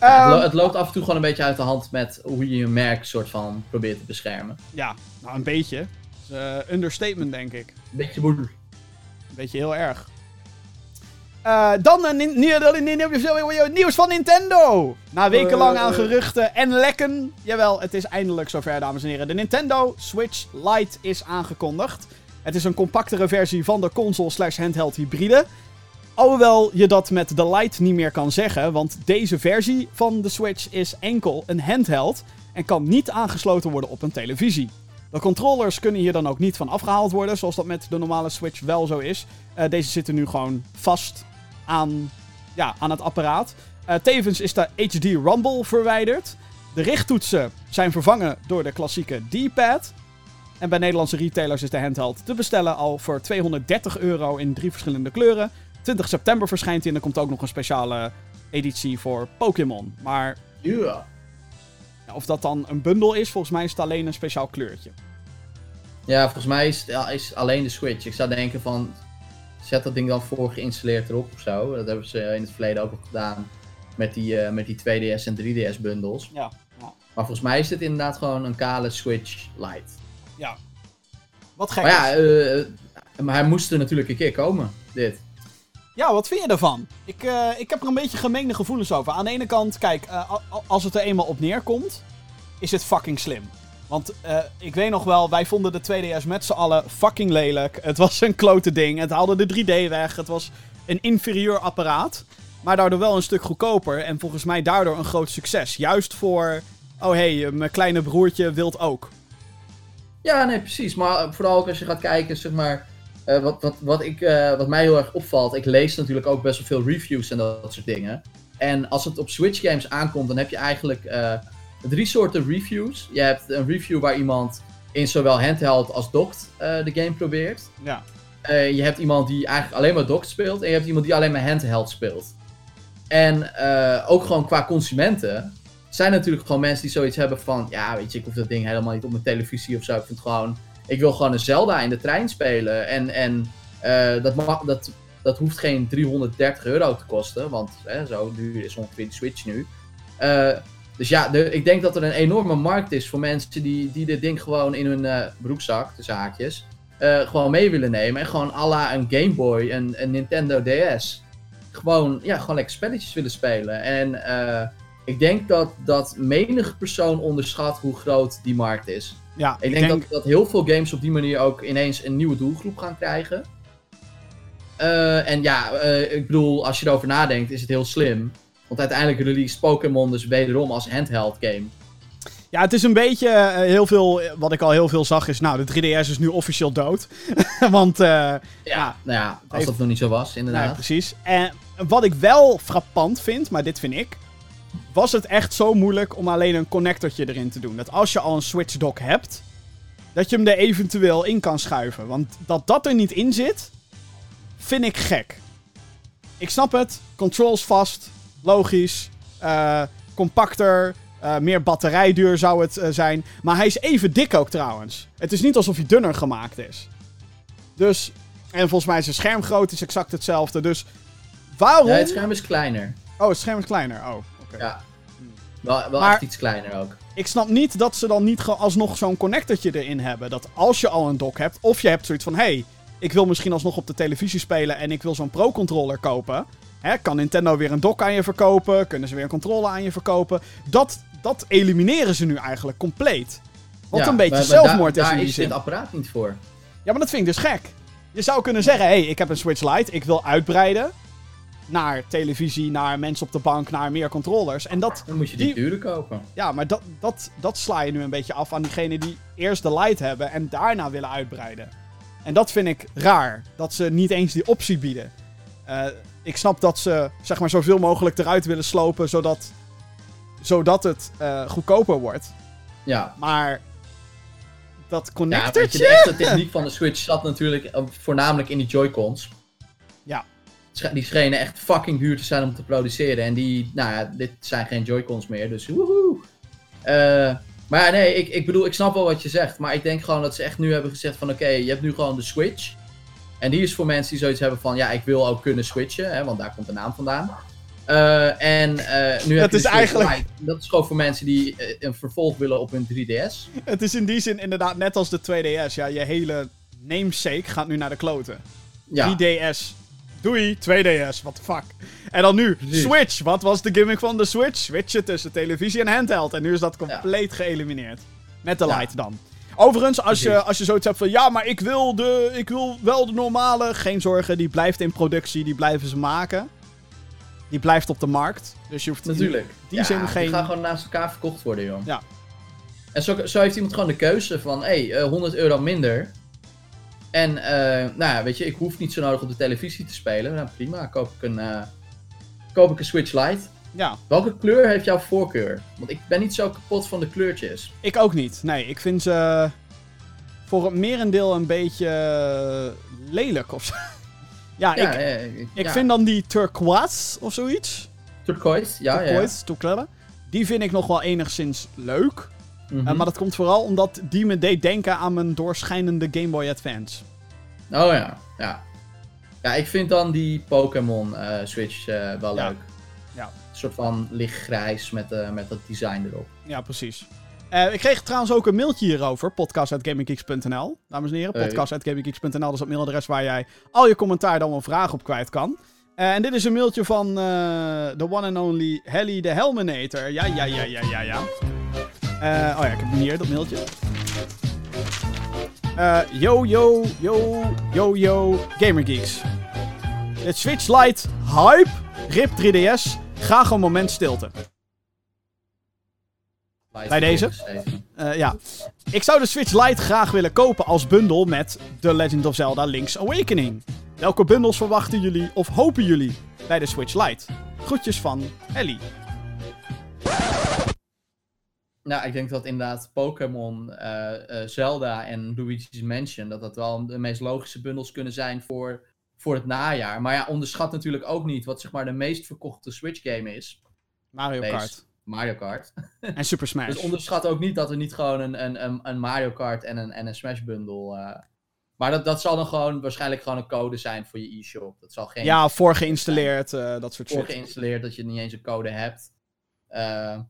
Ja, um, het, lo het, loopt af en toe gewoon een beetje uit de hand met hoe je je merk soort van probeert te beschermen. Ja, nou een beetje. Uh, understatement, denk ik. Een beetje boel. Een beetje heel erg. Uh, dan uh, nieuws van Nintendo. Na wekenlang aan geruchten en lekken. Jawel, het is eindelijk zover, dames en heren. De Nintendo Switch Lite is aangekondigd. Het is een compactere versie van de console slash handheld hybride. Alhoewel je dat met de Lite niet meer kan zeggen, want deze versie van de Switch is enkel een handheld en kan niet aangesloten worden op een televisie. De controllers kunnen hier dan ook niet van afgehaald worden, zoals dat met de normale Switch wel zo is. Uh, deze zitten nu gewoon vast aan, ja, aan het apparaat. Eh, tevens is de HD Rumble verwijderd. De richttoetsen zijn vervangen door de klassieke D-pad. En bij Nederlandse retailers is de handheld te bestellen al voor 230 euro in drie verschillende kleuren. 20 september verschijnt hij en er komt ook nog een speciale editie voor Pokémon. Maar Ja. ja, of dat dan een bundel is, volgens mij is het alleen een speciaal kleurtje. Ja, volgens mij is, ja, is alleen de Switch. Ik zou denken van, zet dat ding dan voor geïnstalleerd erop of zo. Dat hebben ze in het verleden ook al gedaan met die, eh, met die 2DS en 3DS bundels. Ja, ja. Maar volgens mij is dit inderdaad gewoon een kale Switch Lite. ja. Wat gek Maar ja, is. eh, maar hij moest er natuurlijk een keer komen, dit. Ja, wat vind je ervan? Ik, eh, ik heb er een beetje gemengde gevoelens over. Aan de ene kant, kijk, eh, als het er eenmaal op neerkomt, is het fucking slim. Want eh, ik weet nog wel, wij vonden de 2DS met z'n allen fucking lelijk. Het was een klote ding. Het haalde de 3D weg. Het was een inferieur apparaat. Maar daardoor wel een stuk goedkoper. En volgens mij daardoor een groot succes. Juist voor, oh hé, hey, mijn kleine broertje wilt ook. Ja, nee, precies. Maar vooral ook als je gaat kijken, zeg maar. Eh, wat, wat, wat, ik, eh, wat mij heel erg opvalt. Ik lees natuurlijk ook best wel veel reviews en dat, soort dingen. En als het op Switch games aankomt, dan heb je eigenlijk eh, drie soorten reviews. Je hebt een review waar iemand in zowel handheld als docked de game probeert. Ja. Je hebt iemand die eigenlijk alleen maar docked speelt. En je hebt iemand die alleen maar handheld speelt. En ook gewoon qua consumenten. Zijn natuurlijk gewoon mensen die zoiets hebben van. Ja, weet je, ik hoef dat ding helemaal niet op mijn televisie of zo. Ik vind gewoon. Ik wil gewoon een Zelda in de trein spelen. En, en eh, dat, mag, dat, dat hoeft geen 330 euro te kosten. Want hè, zo duur is ongeveer de Switch nu. Eh, dus ja, ik denk dat er een enorme markt is voor mensen die, die dit ding gewoon in hun eh, broekzak, de zaakjes, gewoon mee willen nemen. En gewoon à la een Game Boy, een, Nintendo DS. Gewoon, ja, gewoon lekker spelletjes willen spelen. En ik denk dat, dat menig persoon onderschat hoe groot die markt is. Ja, Ik denk, Dat, dat heel veel games op die manier ook ineens een nieuwe doelgroep gaan krijgen. Eh, en ja, eh, ik bedoel, als je erover nadenkt, is het heel slim. Want uiteindelijk release Pokémon dus wederom als handheld game. Ja, het is een beetje eh, heel veel. Wat ik al heel veel zag is. Nou, de 3DS is nu officieel dood. *laughs* Want. Ja, Ja, nou ja, als heeft- dat nog niet zo was, inderdaad. precies. En wat ik wel frappant vind, maar dit vind ik. Was het echt zo moeilijk om alleen een connectortje erin te doen? Dat als je al een Switch dock hebt. Dat je hem er eventueel in kan schuiven. Want dat dat er niet in zit. Vind ik gek. Ik snap het. Controls vast. Logisch. eh, compacter. eh, meer batterijduur zou het eh, zijn. Maar hij is even dik ook trouwens. Het is niet alsof hij dunner gemaakt is. Dus. En volgens mij is zijn schermgrootte exact hetzelfde. Dus. Waarom. Ja, het scherm is kleiner. Oh, het scherm is kleiner. Oh, Ja. Wel, wel Maar- echt iets kleiner ook. Ik snap niet dat ze dan niet alsnog zo'n connectortje erin hebben. Dat als je al een dock hebt, of je hebt zoiets van: hey, ik wil misschien alsnog op de televisie spelen en ik wil zo'n Pro-controller kopen. Hè, kan Nintendo weer een dock aan je verkopen? Kunnen ze weer een controller aan je verkopen? Dat, dat elimineren ze nu eigenlijk compleet. Wat Ja, een beetje maar- maar zelfmoord daar, is in Daar is dit apparaat niet voor. Ja, maar dat vind ik dus gek. Je zou kunnen zeggen, hé, hey, ik heb een Switch Lite, ik wil uitbreiden. Naar televisie, naar mensen op de bank, naar meer controllers. En dat, Dan moet je die, Die- dure kopen. ja, maar dat, dat, dat sla je nu een beetje af aan diegenen die eerst de Lite hebben en daarna willen uitbreiden. En dat vind ik raar, dat ze niet eens die optie bieden. Eh, ik snap dat ze, zeg maar, zoveel mogelijk eruit willen slopen, zodat, zodat het eh, goedkoper wordt. Ja. Maar dat Ja, connectortje... weet je, de echte techniek van de Switch zat natuurlijk eh, voornamelijk in die Joy-Cons. Die schenen echt fucking duur te zijn om te produceren. En die, nou ja, dit zijn geen Joy-Cons meer, dus woehoe. Eh, maar ja, nee, ik, ik bedoel, ik snap wel wat je zegt. Maar ik denk gewoon dat ze echt nu hebben gezegd van, oké, je hebt nu gewoon de Switch. En die is voor mensen die zoiets hebben van, ja, ik wil ook kunnen switchen, hè, want daar komt de naam vandaan. Eh, en eh, nu heb Dat je is eigenlijk-. Dat is gewoon voor mensen die een vervolg willen op hun 3DS. Het is in die zin inderdaad net als de 2DS. Ja, je hele namesake gaat nu naar de kloten. Ja. 3DS. Doei, 2DS, what the fuck. En dan nu, Precies. Switch. Wat was de gimmick van de Switch? Switchen tussen televisie en handheld. En nu is dat compleet geëlimineerd. Met de Ja. Lite dan. Overigens, als je, als je zoiets hebt van... Ja, maar ik wil, de, ik wil wel de normale. Geen zorgen, die blijft in productie. Die blijven ze maken. Die blijft op de markt. Dus je hoeft Natuurlijk. die ja, zin geen- Die gaan gewoon naast elkaar verkocht worden, joh. Ja. En zo, zo heeft iemand gewoon de keuze van, hé, hey, eh, 100 euro minder. En, eh, nou ja, weet je, ik hoef niet zo nodig op de televisie te spelen. Nou, prima. Koop ik een, eh, koop ik een Switch Lite. Ja, Welke kleur heeft jouw voorkeur? Want ik ben niet zo kapot van de kleurtjes. ik ook niet. Nee, ik vind ze voor het merendeel een beetje lelijk of zo. *laughs* ja, Ja, ik, ik ja. vind dan die turquoise of zoiets. Turquoise, ja, ja. turquoise, turquoise. Die vind ik nog wel enigszins leuk. Mhm. Eh, maar dat komt vooral omdat die me deed denken aan mijn doorschijnende Game Boy Advance. Oh ja, ja. Ja, ik vind dan die Pokémon eh, Switch eh, wel Ja. leuk. Ja. Een soort van lichtgrijs met, met dat design erop. Ja, precies. Ik kreeg trouwens ook een mailtje hierover. podcast.gaminggeeks.nl Dames en heren, Hey. podcast.gaminggeeks.nl Dat is het mailadres waar jij al je commentaar dan wel vragen op kwijt kan. En dit is een mailtje van the one and only Helly de Helminator. Ja, ja, ja, ja, ja, ja. Eh, oh ja, ik heb hier, dat mailtje. Eh, yo, yo, yo, yo, yo, Gamergeeks. Het Switch Lite hype, RIP 3DS, graag een moment stilte. Bij deze? Eh, ja. Ik zou de Switch Lite graag willen kopen als bundel met The Legend of Zelda Link's Awakening. Welke bundels verwachten jullie of hopen jullie bij de Switch Lite? Groetjes van Ellie. Nou, ik denk dat inderdaad Pokémon, eh, eh, Zelda en Luigi's Mansion, dat dat wel de meest logische bundels kunnen zijn voor, voor het najaar. Maar ja, onderschat natuurlijk ook niet wat zeg maar de meest verkochte Switch game is. Mario Meest. Kart. Mario Kart. *laughs* En Super Smash. Dus onderschat ook niet dat er niet gewoon een, een, een, Mario Kart en een, en een Smash bundle. eh, maar dat, dat zal dan gewoon waarschijnlijk gewoon een code zijn voor je e-shop. Dat zal geen Ja, voor geïnstalleerd, eh, dat soort voor shit. geïnstalleerd dat je niet eens een code hebt. Eh,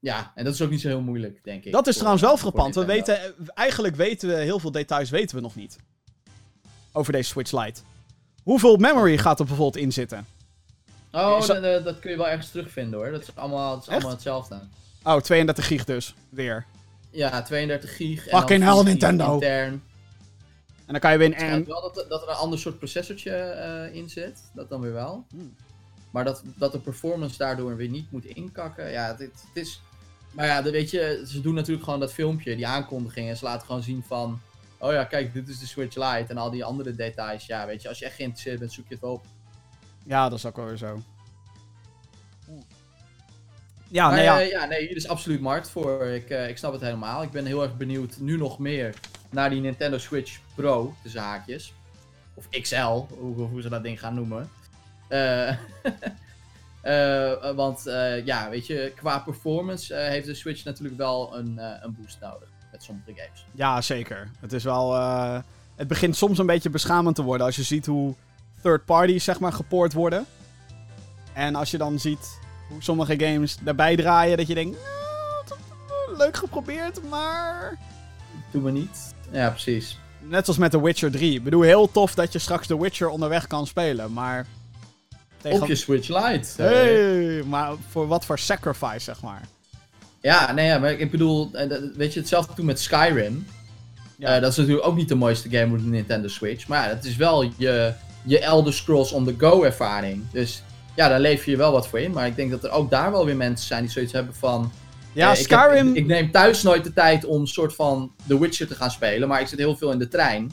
ja, en dat is ook niet zo heel moeilijk, denk ik. Dat is voor- trouwens wel frappant. We weten, eigenlijk weten we heel veel details weten we nog niet. Over deze Switch Lite. Hoeveel memory gaat er bijvoorbeeld in zitten? Oh, dat- dat, dat- dat kun je wel ergens terugvinden hoor. Dat is allemaal, dat is allemaal hetzelfde. Oh, 32 gig dus. Weer. Ja, 32 gig. Fucking hell, 4 Nintendo. Intern. En dan kan je weer Het in... schijnt wel dat, dat er een ander soort processortje eh, in zit. Dat dan weer wel. Hmm. Maar dat, dat de performance daardoor weer niet moet inkakken. Ja, het, het is. Maar ja, dat weet je, ze doen natuurlijk gewoon dat filmpje, die aankondiging. En ze laten gewoon zien van. Oh ja, kijk, dit is de Switch Lite. En al die andere details. Ja, weet je, als je echt geïnteresseerd bent, zoek je het wel op. Ja, dat is ook wel weer zo. Ja, nee, ja. eh, ja, nee, hier is absoluut markt voor. Ik, eh, ik snap het helemaal. Ik ben heel erg benieuwd, nu nog meer, naar die Nintendo Switch Pro, de haakjes. Of XL, hoe, hoe ze dat ding gaan noemen. Eh, *laughs* eh, want eh, ja, weet je, qua performance heeft de Switch natuurlijk wel een, eh, een boost nodig. Met sommige games. Ja, zeker. Het is wel. eh, het begint soms een beetje beschamend te worden als je ziet hoe third parties zeg maar gepoord worden. En als je dan ziet hoe sommige games daarbij draaien, dat je denkt. "Nou, leuk geprobeerd, maar. Doen we niet. Ja, precies. Net zoals met The Witcher 3. Ik bedoel, heel tof dat je straks The Witcher onderweg kan spelen, maar. Op je Switch Lite. Hey, maar voor wat voor sacrifice, zeg maar. Ja, nee, ja, maar ik bedoel, eh, weet je, hetzelfde toen met Skyrim. Ja. Eh, dat is natuurlijk ook niet de mooiste game op de Nintendo Switch. Maar ja, het is wel je, je Elder Scrolls on the go ervaring. Dus ja, daar leef je wel wat voor in. Maar ik denk dat er ook daar wel weer mensen zijn die zoiets hebben van... Ja, eh, ik heb- Skyrim. ik, ik neem thuis nooit de tijd om soort van The Witcher te gaan spelen. Maar ik zit heel veel in de trein.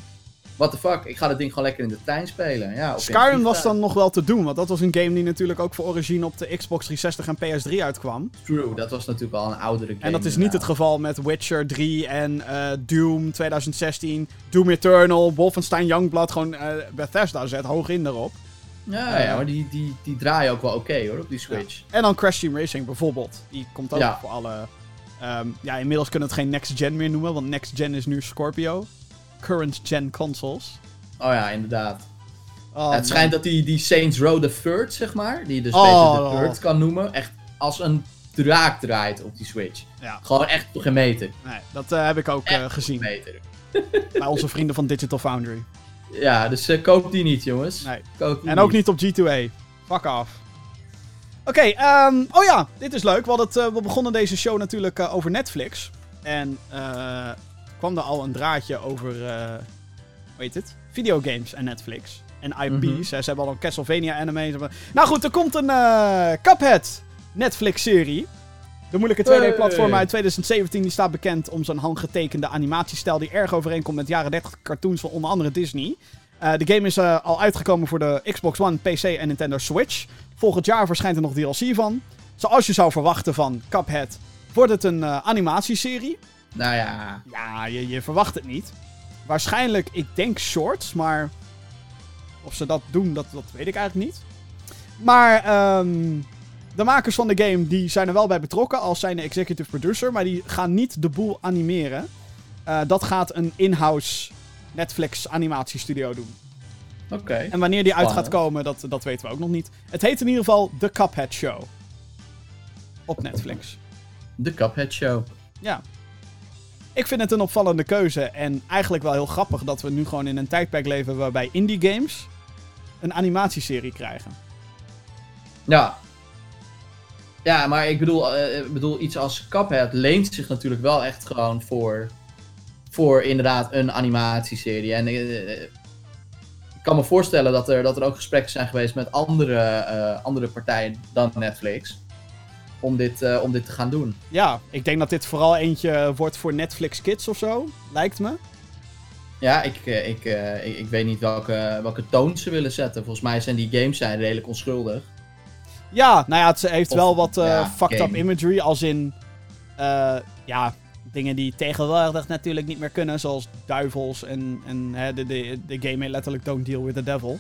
What the fuck, ik ga dat ding gewoon lekker in de trein spelen. Ja, Skyrim was dan nog wel te doen, want dat was een game die natuurlijk ook voor origine op de Xbox 360 en PS3 uitkwam. True, dat was natuurlijk al een oudere game. En dat is niet het geval met Witcher 3 en eh, Doom 2016, Doom Eternal, Wolfenstein Youngblood. Gewoon eh, Bethesda zet hoog in erop. Ja, ja, maar die, die, die draaien ook wel oké hoor, op die Switch. En dan Crash Team Racing bijvoorbeeld. Die komt ook Ja. voor alle... ehm, ja, inmiddels kunnen we het geen next gen meer noemen, want next gen is nu Scorpio. Current gen consoles. Oh ja, inderdaad. Oh, het schijnt dat die, die Saints Row the Third, zeg maar, die je dus Oh. beter de Third kan noemen, echt als een draak draait op die Switch. Ja. Gewoon echt geen meter. Nee, dat eh, heb ik ook Echt gezien meter. *laughs* bij onze vrienden van Digital Foundry. Ja, dus eh, koop die niet, jongens. Nee. Koop die En ook niet op G2A. Fuck off. Oké, ehm, oh ja, dit is leuk. We, hadden het, we begonnen deze show natuurlijk over Netflix. En eh, kwam er al een draadje over, eh hoe heet het? Videogames en Netflix. En IP's. Mhm. Ze hebben al een Castlevania anime. Nou goed, er komt een eh Cuphead Netflix-serie. De moeilijke 2D-platform uit 2017 die staat bekend om zijn handgetekende animatiestijl die erg overeenkomt met jaren 30 cartoons van onder andere Disney. Uh, de game is uh, al uitgekomen voor de Xbox One, PC en Nintendo Switch. Volgend jaar verschijnt er nog DLC van. Zoals je zou verwachten van Cuphead, wordt het een uh, animatieserie. Nou ja. Ja, je, je verwacht het niet. Waarschijnlijk, ik denk shorts, maar of ze dat doen, dat, dat weet ik eigenlijk niet. Maar um, de makers van de game die zijn er wel bij betrokken als zijn de executive producer, maar die gaan niet de boel animeren. Uh, dat gaat een in-house Netflix animatiestudio doen. Oké. Okay. En wanneer die uit gaat komen, dat, dat weten we ook nog niet. Het heet in ieder geval The Cuphead Show. Op Netflix. The Cuphead Show. Ja. Ik vind het een opvallende keuze en eigenlijk wel heel grappig dat we nu gewoon in een tijdperk leven waarbij indie games een animatieserie krijgen. Ja. Ja, maar ik bedoel, uh, bedoel iets als Cuphead leent zich natuurlijk wel echt gewoon voor, voor inderdaad een animatieserie. En uh, ik kan me voorstellen dat er, dat er ook gesprekken zijn geweest met andere, andere partijen dan Netflix. Om dit, uh, om dit te gaan doen. Ja, ik denk dat dit vooral eentje wordt voor Netflix Kids of zo, lijkt me. Ja, ik, uh, ik, uh, ik, ik, weet niet welke, welke toon ze willen zetten. Volgens mij zijn die games zijn redelijk onschuldig. Ja, nou ja, het heeft of, wel wat ja, fucked game. up imagery. Als in, ja, dingen die tegenwoordig natuurlijk niet meer kunnen. Zoals duivels en, en hè, de, de, de game letterlijk Don't Deal with the Devil.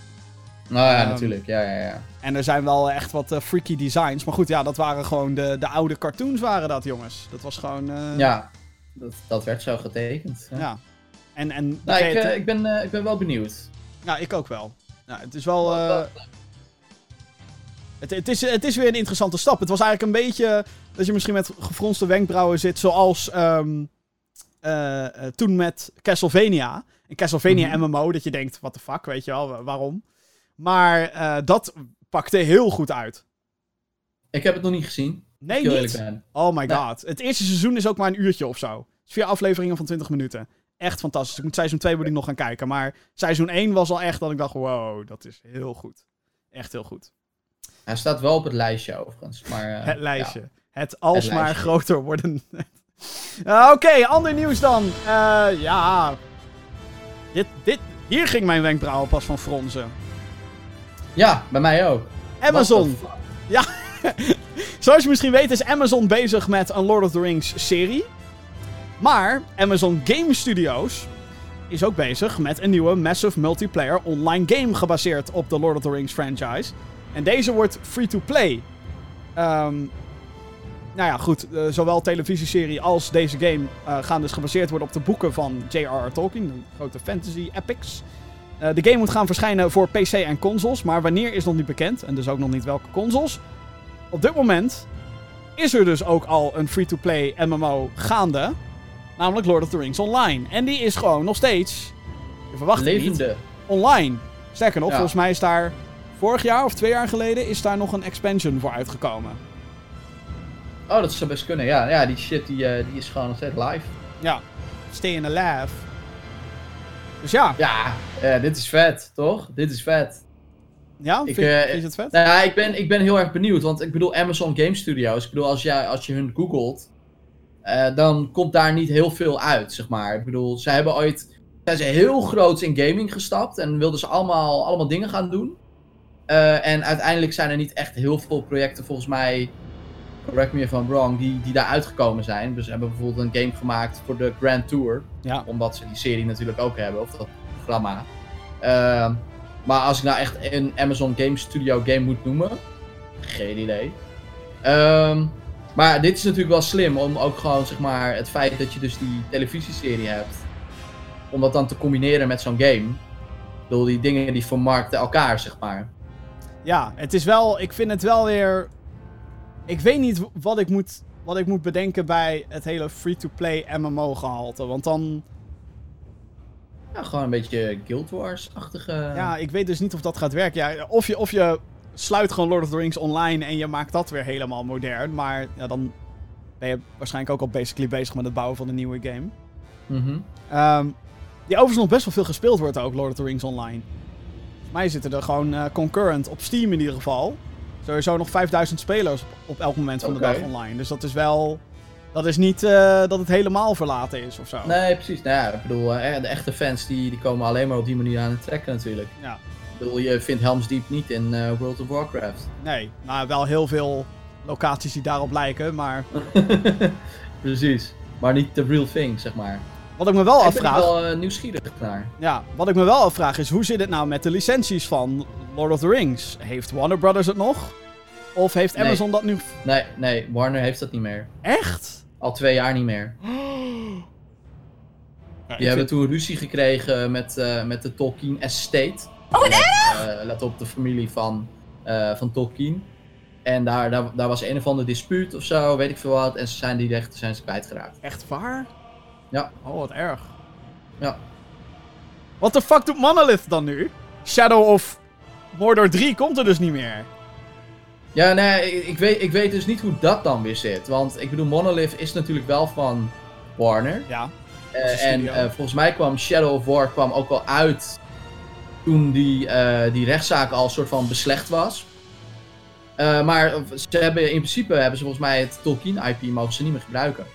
Nou ja, um, natuurlijk. Ja, ja, ja. En er zijn wel echt wat uh, freaky designs. Maar goed, ja, dat waren gewoon de, de oude cartoons waren dat, jongens. Dat was gewoon... Uh... Ja, dat, dat werd zo getekend. Ja. ja. En, en nou, ik, uh, ik, ben, ik ben wel benieuwd. Ja, ik ook wel. Nou, het is wel... Het, het, is, het is weer een interessante stap. Het was eigenlijk een beetje dat je misschien met gefronste wenkbrauwen zit, zoals um, toen met Castlevania. In Castlevania mm -hmm. MMO, dat je denkt, what the fuck, weet je wel, waarom? Maar uh, dat pakte heel goed uit. Ik heb het nog niet gezien. Nee, niet? Oh my god. Het eerste seizoen is ook maar een uurtje of zo. Het is vier afleveringen van 20 minuten. Echt fantastisch. Ik moet seizoen 2 moet ik nog gaan kijken. Maar seizoen 1 was al echt dat ik dacht, wow, dat is heel goed. Echt heel goed. Hij staat wel op het lijstje overigens. Maar, uh, het lijstje. Ja. Het alsmaar het groter worden. uh, *laughs* Oké, okay, ander nieuws dan. Uh, ja. Dit, dit, hier ging mijn wenkbrauwen pas van fronsen. Ja, bij mij ook. Amazon. Ja. *laughs* Zoals je misschien weet is Amazon bezig met een Lord of the Rings serie. Maar Amazon Game Studios is ook bezig met een nieuwe massive multiplayer online game gebaseerd op de Lord of the Rings franchise. En deze wordt free-to-play. Um, nou ja, goed. Uh, zowel televisieserie als deze game uh, gaan dus gebaseerd worden op de boeken van J.R.R. Tolkien, de grote fantasy epics. Uh, de game moet gaan verschijnen voor PC en consoles, maar wanneer is nog niet bekend. En dus ook nog niet welke consoles. Op dit moment is er dus ook al een free-to-play MMO gaande. Namelijk Lord of the Rings Online. En die is gewoon nog steeds, je verwacht Levende. niet, online. Sterker nog, ja. volgens mij is daar vorig jaar of twee jaar geleden is daar nog een expansion voor uitgekomen. Oh, dat zou best kunnen. Ja, ja die shit die, uh, die is gewoon nog steeds live. Ja, stay in the lab. Dus ja. Ja, uh, dit is vet, toch? Dit is vet. Ja, ik, vind, uh, vind je het vet? Nou ja, ik ben, ik ben heel erg benieuwd. Want ik bedoel, Amazon Game Studios. Ik bedoel, als, jij, als je hun googelt, uh, dan komt daar niet heel veel uit, zeg maar. Ik bedoel, ze hebben ooit... Zijn ze heel groot in gaming gestapt en wilden ze allemaal, allemaal dingen gaan doen. Uh, en uiteindelijk zijn er niet echt heel veel projecten, volgens mij, correct me if I'm wrong, die, die daar uitgekomen zijn. Dus ze hebben bijvoorbeeld een game gemaakt voor de Grand Tour. Ja. Omdat ze die serie natuurlijk ook hebben, of dat programma. Uh, maar als ik nou echt een Amazon Game Studio game moet noemen, geen idee. Um, maar dit is natuurlijk wel slim om ook gewoon zeg maar het feit dat je dus die televisieserie hebt, om dat dan te combineren met zo'n game. Ik bedoel, die dingen die vermarkten elkaar, zeg maar. Ja, het is wel, ik vind het wel weer ik weet niet wat ik moet, wat ik moet bedenken bij het hele free-to-play MMO-gehalte. Want dan. Ja, gewoon een beetje Guild Wars-achtige. Ja, ik weet dus niet of dat gaat werken. Ja, of, je, of je sluit gewoon Lord of the Rings online en je maakt dat weer helemaal modern. Maar ja, dan ben je waarschijnlijk ook al basically bezig met het bouwen van een nieuwe game. Mm -hmm. um, die overigens nog best wel veel gespeeld wordt ook, Lord of the Rings online. Volgens mij zitten er gewoon uh, concurrent op Steam in ieder geval sowieso nog 5000 spelers op, op elk moment van de dag online. Dus dat is wel... Dat is niet eh, dat het helemaal verlaten is of zo. Nee, precies. Nou ja, ik bedoel, eh, de echte fans die, die komen alleen maar op die manier aan het trekken natuurlijk. Ja. Ik bedoel, je vindt Helm's Deep niet in eh, World of Warcraft. Nee, nou wel heel veel locaties die daarop lijken. Maar *laughs* precies. Maar niet the real thing, zeg maar. Wat ik me wel ik ben afvraag... wel eh, nieuwsgierig naar. Ja, wat ik me wel afvraag is, hoe zit het nou met de licenties van Lord of the Rings? Heeft Warner Brothers het nog? Of heeft Nee. Amazon dat nu... Nee, nee, Warner heeft dat niet meer. Echt? Al twee jaar niet meer. *gasps* Ja, Die hebben toen ruzie gekregen met, eh, met de Tolkien Estate. Oh, wat let op de familie van, eh, van Tolkien. En daar, daar, daar was een of ander dispuut of zo, weet ik veel wat. En ze zijn die rechten zijn ze kwijtgeraakt. Echt waar? Ja. Oh, wat erg. Ja. Wat de fuck doet Monolith dan nu? Shadow of Mordor 3 komt er dus niet meer. Ja, nee, ik, weet, ik weet dus niet hoe dat dan weer zit. Want ik bedoel, Monolith is natuurlijk wel van Warner. Ja. Eh, en eh, volgens mij kwam Shadow of War kwam ook al uit toen die, eh, die rechtszaak al soort van beslecht was. Maar ze hebben, in principe hebben ze volgens mij het Tolkien-IP mogen ze niet meer gebruiken.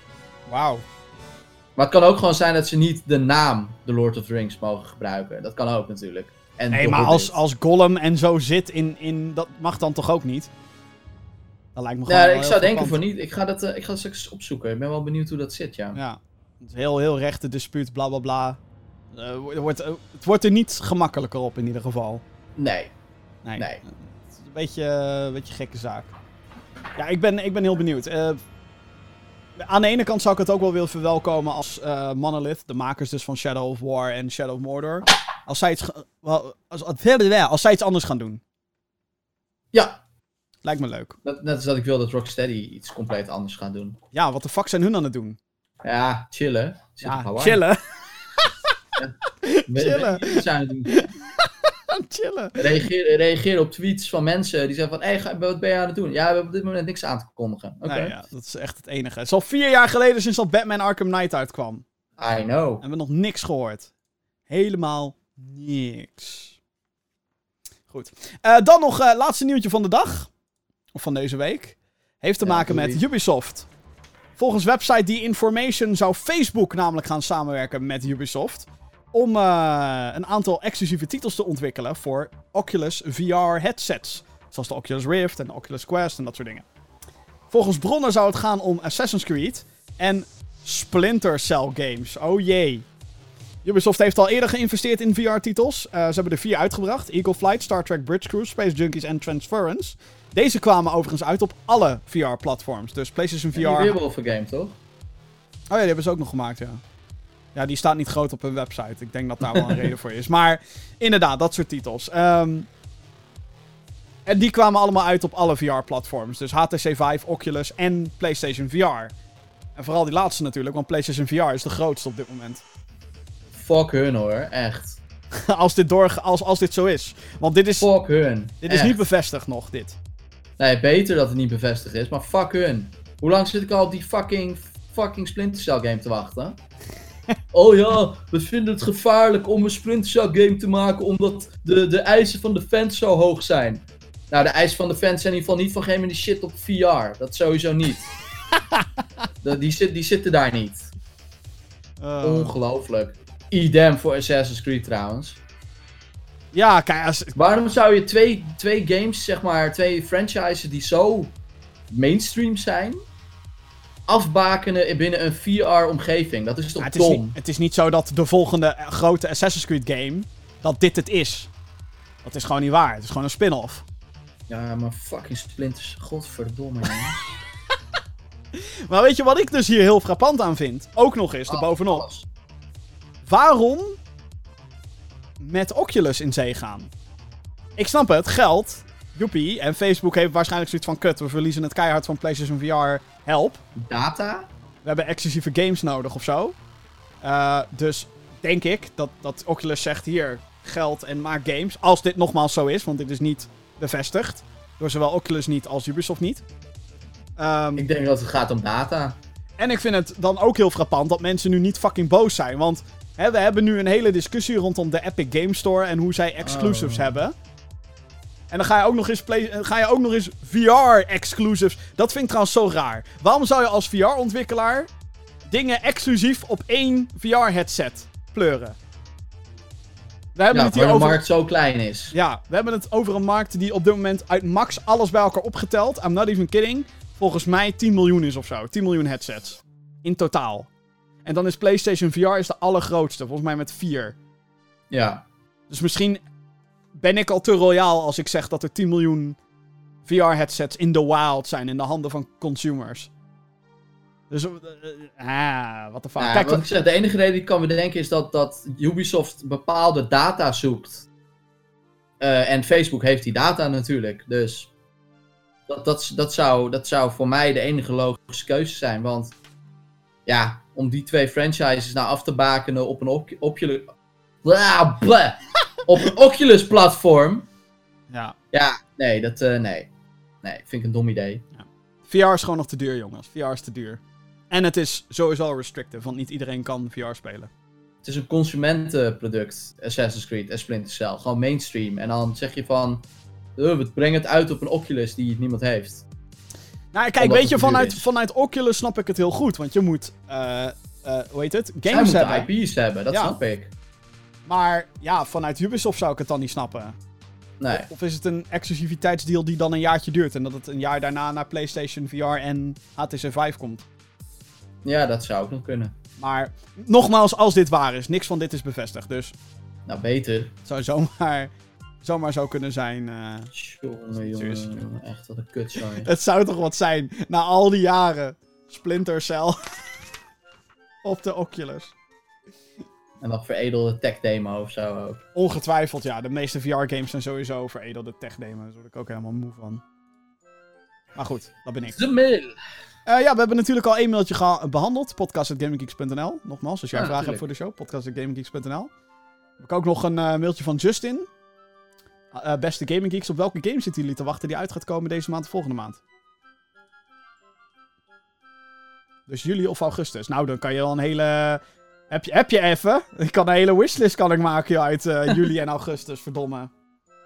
Wauw. Maar het kan ook gewoon zijn dat ze niet de naam The Lord of the Rings mogen gebruiken. Dat kan ook natuurlijk. En Nee, maar als, als Gollum en zo zit in, in... Dat mag dan toch ook niet? Dat lijkt me gewoon wel ik zou denken voor niet. Ik ga dat, eh, ik ga dat straks opzoeken. Ik ben wel benieuwd hoe dat zit, ja. Ja. Het is heel, heel rechte dispuut, bla bla bla. Eh, wordt, eh, het wordt er niet gemakkelijker op in ieder geval. Nee. Nee. Nee. Het is een beetje, een beetje gekke zaak. Ja, ik ben, ik ben heel benieuwd. Aan de ene kant zou ik het ook wel willen verwelkomen als eh, Monolith, de makers dus van Shadow of War en Shadow of Mordor. Als zij iets, wel, als, als, als zij iets anders gaan doen. Ja, Lijkt me leuk. dat, net als dat ik wil dat Rocksteady iets compleet anders gaat doen. Ja, wat de fuck zijn hun aan het doen? Ja, chillen. Zit Ja, chillen. *laughs* We- chillen. we- doen. chillen. Reageer, reageer op tweets van mensen die zeggen van, hé, ga- wat ben je aan het doen? Ja, we hebben op dit moment niks aan te kondigen. Oké. Nee, ja, dat is echt het enige. Het is al vier jaar geleden sinds dat Batman Arkham Knight uitkwam. I know. En we hebben nog niks gehoord. Helemaal niks. Goed. Eh, dan nog eh laatste nieuwtje van de dag. Of van deze week. Heeft te Ja, maken met die. Ubisoft. Volgens website The Information zou Facebook namelijk gaan samenwerken met Ubisoft. Om eh, een aantal exclusieve titels te ontwikkelen voor Oculus VR headsets. Zoals de Oculus Rift en de Oculus Quest en dat soort dingen. Volgens bronnen zou het gaan om Assassin's Creed en Splinter Cell games. Oh jee. Ubisoft heeft al eerder geïnvesteerd in VR-titels. Eh, ze hebben er vier uitgebracht: Eagle Flight, Star Trek Bridge Cruise, Space Junkies en Transference. Deze kwamen overigens uit op alle VR-platforms. Dus PlayStation VR. Die Werewolf game, toch? Oh ja, die hebben ze ook nog gemaakt, ja. Ja, die staat niet groot op hun website. Ik denk dat daar wel een reden voor is. Maar inderdaad, dat soort titels. Ehm, en die kwamen allemaal uit op alle VR-platforms. Dus HTC Vive, Oculus en PlayStation VR. En vooral die laatste natuurlijk, want PlayStation VR is de grootste op dit moment. Fuck hun hoor, echt. *laughs* als, dit doorga- als, als dit zo is. Want dit is, Fuck hun. dit is niet bevestigd nog, dit. Nee, beter dat het niet bevestigd is, maar fuck hun. Hoe lang zit ik al op die fucking, fucking Splinter Cell game te wachten? Oh ja, we vinden het gevaarlijk om een Splinter game te maken omdat de, de eisen van de fans zo hoog zijn. Nou, de eisen van de fans zijn in ieder geval niet van geen die shit op VR. Dat sowieso niet. *laughs* De- die, zit, die zitten daar niet. Eh, Ongelooflijk. Idem voor Assassin's Creed trouwens. ja, kijk, als, Waarom zou je twee, twee games, zeg maar, twee franchises die zo mainstream zijn, afbakenen binnen een VR-omgeving? Dat is toch Ja, het, is niet, het is niet zo dat de volgende grote Assassin's Creed game, dat dit het is. Dat is gewoon niet waar. Het is gewoon een spin-off. Ja, maar fucking splinters. Godverdomme. *laughs* Maar weet je wat ik dus hier heel frappant aan vind? Ook nog eens, erbovenop. Alles. Waarom met Oculus in zee gaan? Ik snap het, geld. Joepie. En Facebook heeft waarschijnlijk zoiets van... Kut, we verliezen het keihard van PlayStation VR. Help. Data? We hebben exclusieve games nodig of zo. Eh, dus denk ik dat, dat Oculus zegt hier geld en maak games. Als dit nogmaals zo is, want dit is niet bevestigd. Door zowel Oculus niet als Ubisoft niet. Ehm, Ik denk dat het gaat om data. en ik vind het dan ook heel frappant dat mensen nu niet fucking boos zijn. Want hè, we hebben nu een hele discussie rondom de Epic Game Store en hoe zij exclusives Oh. hebben. En dan ga je ook nog eens, play, eh, ga je ook nog eens VR-exclusives. Dat vind ik trouwens zo raar. Waarom zou je als VR-ontwikkelaar dingen exclusief op één VR-headset pleuren? We hebben Ja, het hier de over... markt zo klein is. Ja, we hebben het over een markt die op dit moment uit max alles bij elkaar opgeteld, I'm not even kidding, volgens mij 10 miljoen is of zo. 10 miljoen headsets. In totaal. En dan is PlayStation VR is de allergrootste, volgens mij met 4. Ja. Dus misschien ben ik al te royaal als ik zeg dat er 10 miljoen VR-headsets in the wild zijn, in de handen van consumers. Dus, eh, eh, ah, what the fuck. Ja, Kijk, wat ik zeg, de enige reden die ik kan bedenken is dat, dat Ubisoft bepaalde data zoekt. Eh, en Facebook heeft die data natuurlijk. Dus dat, dat, dat, zou, dat zou voor mij de enige logische keuze zijn. Want ja, om die twee franchises nou af te bakenen op een op. Blah, blah. Op een Oculus platform. ja, Ja, nee, dat, eh, nee. Nee, vind ik een dom idee. VR is gewoon nog te duur, jongens. VR is te duur. En het is sowieso restrictive, want niet iedereen kan VR spelen. Het is een consumentenproduct, Assassin's Creed en Splinter Cell. Gewoon mainstream. En dan zeg je van, "Eh, we brengen het uit op een Oculus die niemand heeft. Nou, kijk, Omdat weet je, vanuit, is. vanuit Oculus snap ik het heel goed. Want je moet, eh, hoe heet het? Zij Games moeten hebben. IP's hebben, dat Ja. snap ik. Maar ja, vanuit Ubisoft zou ik het dan niet snappen. Nee. Of is het een exclusiviteitsdeal die dan een jaartje duurt en dat het een jaar daarna naar PlayStation VR en HTC 5 komt? Ja, dat zou ook nog kunnen. Maar nogmaals, als dit waar is, niks van dit is bevestigd. Dus Nou, beter. het zou zomaar, zomaar zo kunnen zijn. eh. Jongen, Serieus, jongen, jongen. Echt wat een kut, sorry. *laughs* Het zou toch wat zijn, na al die jaren. Splinter Cell. *laughs* op de Oculus. En dan veredelde tech demo of zo ook. Ongetwijfeld, ja. De meeste VR-games zijn sowieso veredelde tech-demos. Daar word ik ook helemaal moe van. Maar goed, dat ben ik. De mail. Eh, ja, we hebben natuurlijk al een mailtje behandeld. Podcast.gaminggeeks.nl. Nogmaals, als jij Ja, vragen hebt voor de show. Podcast.gaminggeeks.nl. Heb ik ook nog een eh, mailtje van Justin. Eh, beste Gaming Geeks, op welke game zitten jullie te wachten die uit gaat komen deze maand of volgende maand? Dus juli of augustus. Nou, dan kan je wel een hele... Heb je, heb je even? Ik kan een hele wishlist kan ik maken joh, uit eh, juli en augustus, *laughs* verdomme.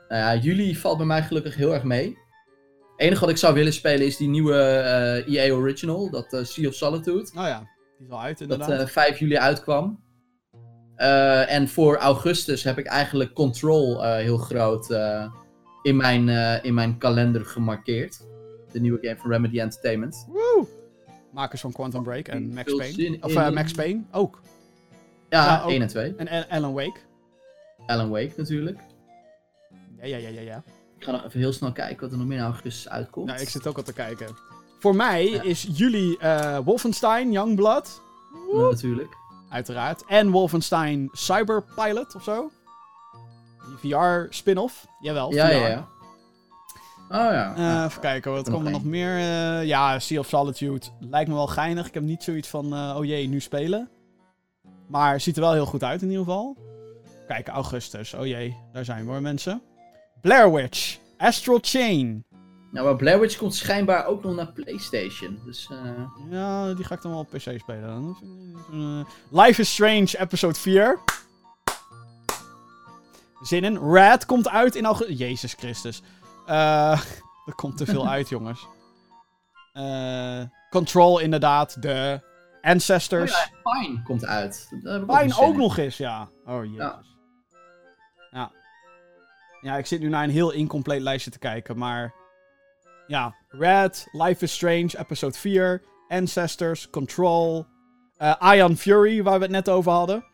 Nou ja, juli valt bij mij gelukkig heel erg mee. Het enige wat ik zou willen spelen is die nieuwe eh, EA Original, dat eh, Sea of Solitude. Nou ja, die is al uit Dat inderdaad. eh 5 juli uitkwam. En voor augustus heb ik eigenlijk Control heel groot in, mijn, in mijn kalender gemarkeerd. De nieuwe game van Remedy Entertainment. Woe! Makers van Quantum Break en Max Payne. Of. Max Payne ook. Ja, Ja, ook. 1 en 2. En Al- Alan Wake. Alan Wake natuurlijk. Ja, ja, ja, ja, ja. Ik ga nog even heel snel kijken wat er nog meer in augustus uitkomt. Nou, ik zit ook al te kijken. Voor mij Ja. is juli eh, Wolfenstein Youngblood. Ja, natuurlijk. Uiteraard. En Wolfenstein Cyberpilot of zo. Die VR-spin-off. Jawel, Ja, VR. ja, ja. Oh ja. Eh, even kijken, wat komt er nog meer? Eh, ja, Sea of Solitude. Lijkt me wel geinig. Ik heb niet zoiets van, oh jee, nu spelen. Maar ziet er wel heel goed uit in ieder geval. Kijk, augustus. Oh jee, daar zijn we hoor, mensen. Blair Witch. Astral Chain. Nou, maar Blair Witch komt schijnbaar ook nog naar PlayStation. Dus eh, Ja, die ga ik dan wel op PC spelen. dan. Eh, Life is Strange, episode 4. Zin in. Rad komt uit in augustus. Jezus Christus. Eh, *laughs* er komt te veel uit, *laughs* jongens. Control, inderdaad. De Ancestors. Oh ja, Pine komt uit. Pine ook in. nog eens, ja. Oh, jezus. Ja. Ja. ja. ik zit nu naar een heel incompleet lijstje te kijken, maar... Ja, Red, Life is Strange, episode 4, Ancestors, Control, eh Ion Fury, waar we het net over hadden.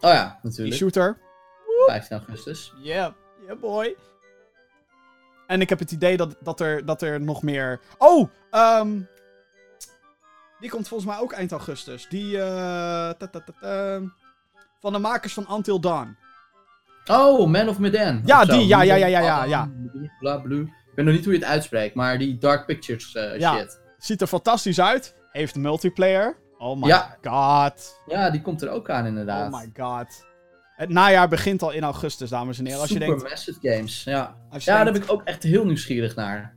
Oh ja, Die natuurlijk. shooter. 15 augustus. Yeah, yeah boy. En ik heb het idee dat, dat, er, dat er nog meer... Oh, ehm die komt volgens mij ook eind augustus. Die, eh, van de makers van Until Dawn. Oh, Man of Medan. Ja, of die, ja, ja, ja, ja, ja, ja. Bla, bla. Ik weet nog niet hoe je het uitspreekt, maar die Dark Pictures eh, Ja. shit. Ziet er fantastisch uit. Heeft multiplayer. Oh my Ja. god. Ja, die komt er ook aan inderdaad. Oh my god. Het najaar begint al in augustus, dames en heren. Als je denkt, Supermassive Games, ja. Ja, daar ben ik ook echt heel nieuwsgierig naar.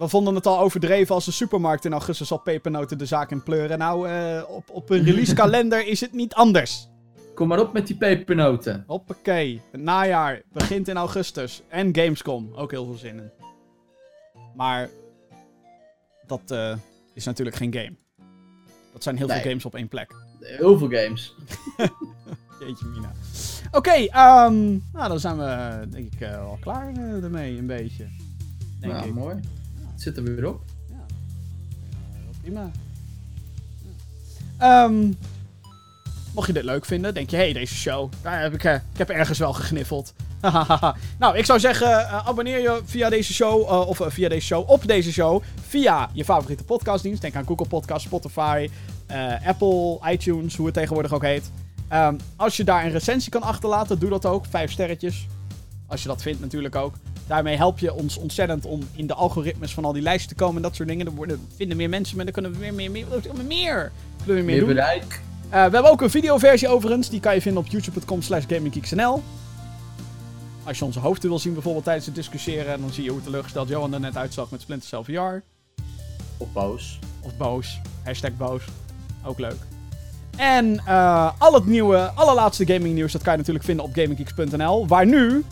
We vonden het al overdreven als de supermarkt in augustus al pepernoten de zaak in pleuren. Nou, eh, op, op een release kalender is het niet anders. Kom maar op met die pepernoten. Hoppakee. Het najaar begint in augustus. En Gamescom. Ook heel veel zin in. Maar dat eh, is natuurlijk geen game. Dat zijn heel Nee. veel games op één plek. Heel veel games. *laughs* Jeetje mina. Oké, ehm, nou dan zijn we denk ik eh, al klaar ermee een beetje. Denk nou, ik. mooi. Het zit er weer op. Ja. Prima. Ehm, mocht je dit leuk vinden, denk je, hé, hey, deze show, daar heb ik, eh, ik heb ergens wel gegniffeld. *laughs* nou, ik zou zeggen, eh, abonneer je via deze show, eh, of via deze show, op deze show, via je favoriete podcastdienst. Denk aan Google Podcast, Spotify, Apple, iTunes, hoe het tegenwoordig ook heet. Ehm, als je daar een recensie kan achterlaten, doe dat ook. Vijf sterretjes. Als je dat vindt natuurlijk ook. Daarmee help je ons ontzettend om in de algoritmes van al die lijsten te komen en dat soort dingen. Dan worden, vinden meer mensen me, dan kunnen we meer, meer, meer, meer, meer, kunnen we meer Meer doen. bereik. Eh, we hebben ook een videoversie overigens. Die kan je vinden op youtube.com slash gaminggeeksnl. Als je onze hoofden wil zien bijvoorbeeld tijdens het discussiëren. Dan zie je hoe teleurgesteld Johan er net uitzag met Splinter Cell VR. Of boos. Of boos. Hashtag boos. Ook leuk. En eh, al het nieuwe, allerlaatste gaming nieuws, dat kan je natuurlijk vinden op gaminggeeks.nl. Waar nu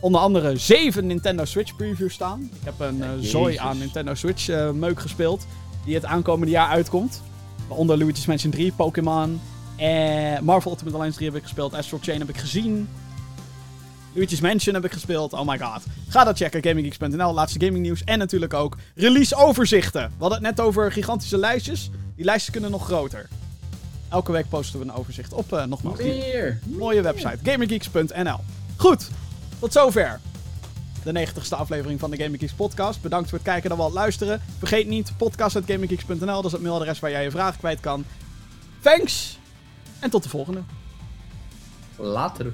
onder andere zeven Nintendo Switch previews staan. Ik heb een eh, jezus. zooi aan Nintendo Switch eh, meuk gespeeld. Die het aankomende jaar uitkomt. Waaronder Luigi's Mansion 3, Pokémon. En Marvel Ultimate Alliance 3 heb ik gespeeld. Astral Chain heb ik gezien. Luigi's Mansion heb ik gespeeld. Oh my god. Ga dat checken. GamingGeeks.nl. Laatste gaming nieuws. En natuurlijk ook release overzichten. We hadden het net over gigantische lijstjes. Die lijstjes kunnen nog groter. Elke week posten we een overzicht op. eh, nogmaals, die Meer. mooie website. GamingGeeks.nl. Goed. Tot zover. De 90ste aflevering van de Gaming podcast. Bedankt voor het kijken en wel het luisteren. Vergeet niet, podcast.gaminggeeks.nl. Dat is het mailadres waar jij je vragen kwijt kan. Thanks. En tot de volgende. Later.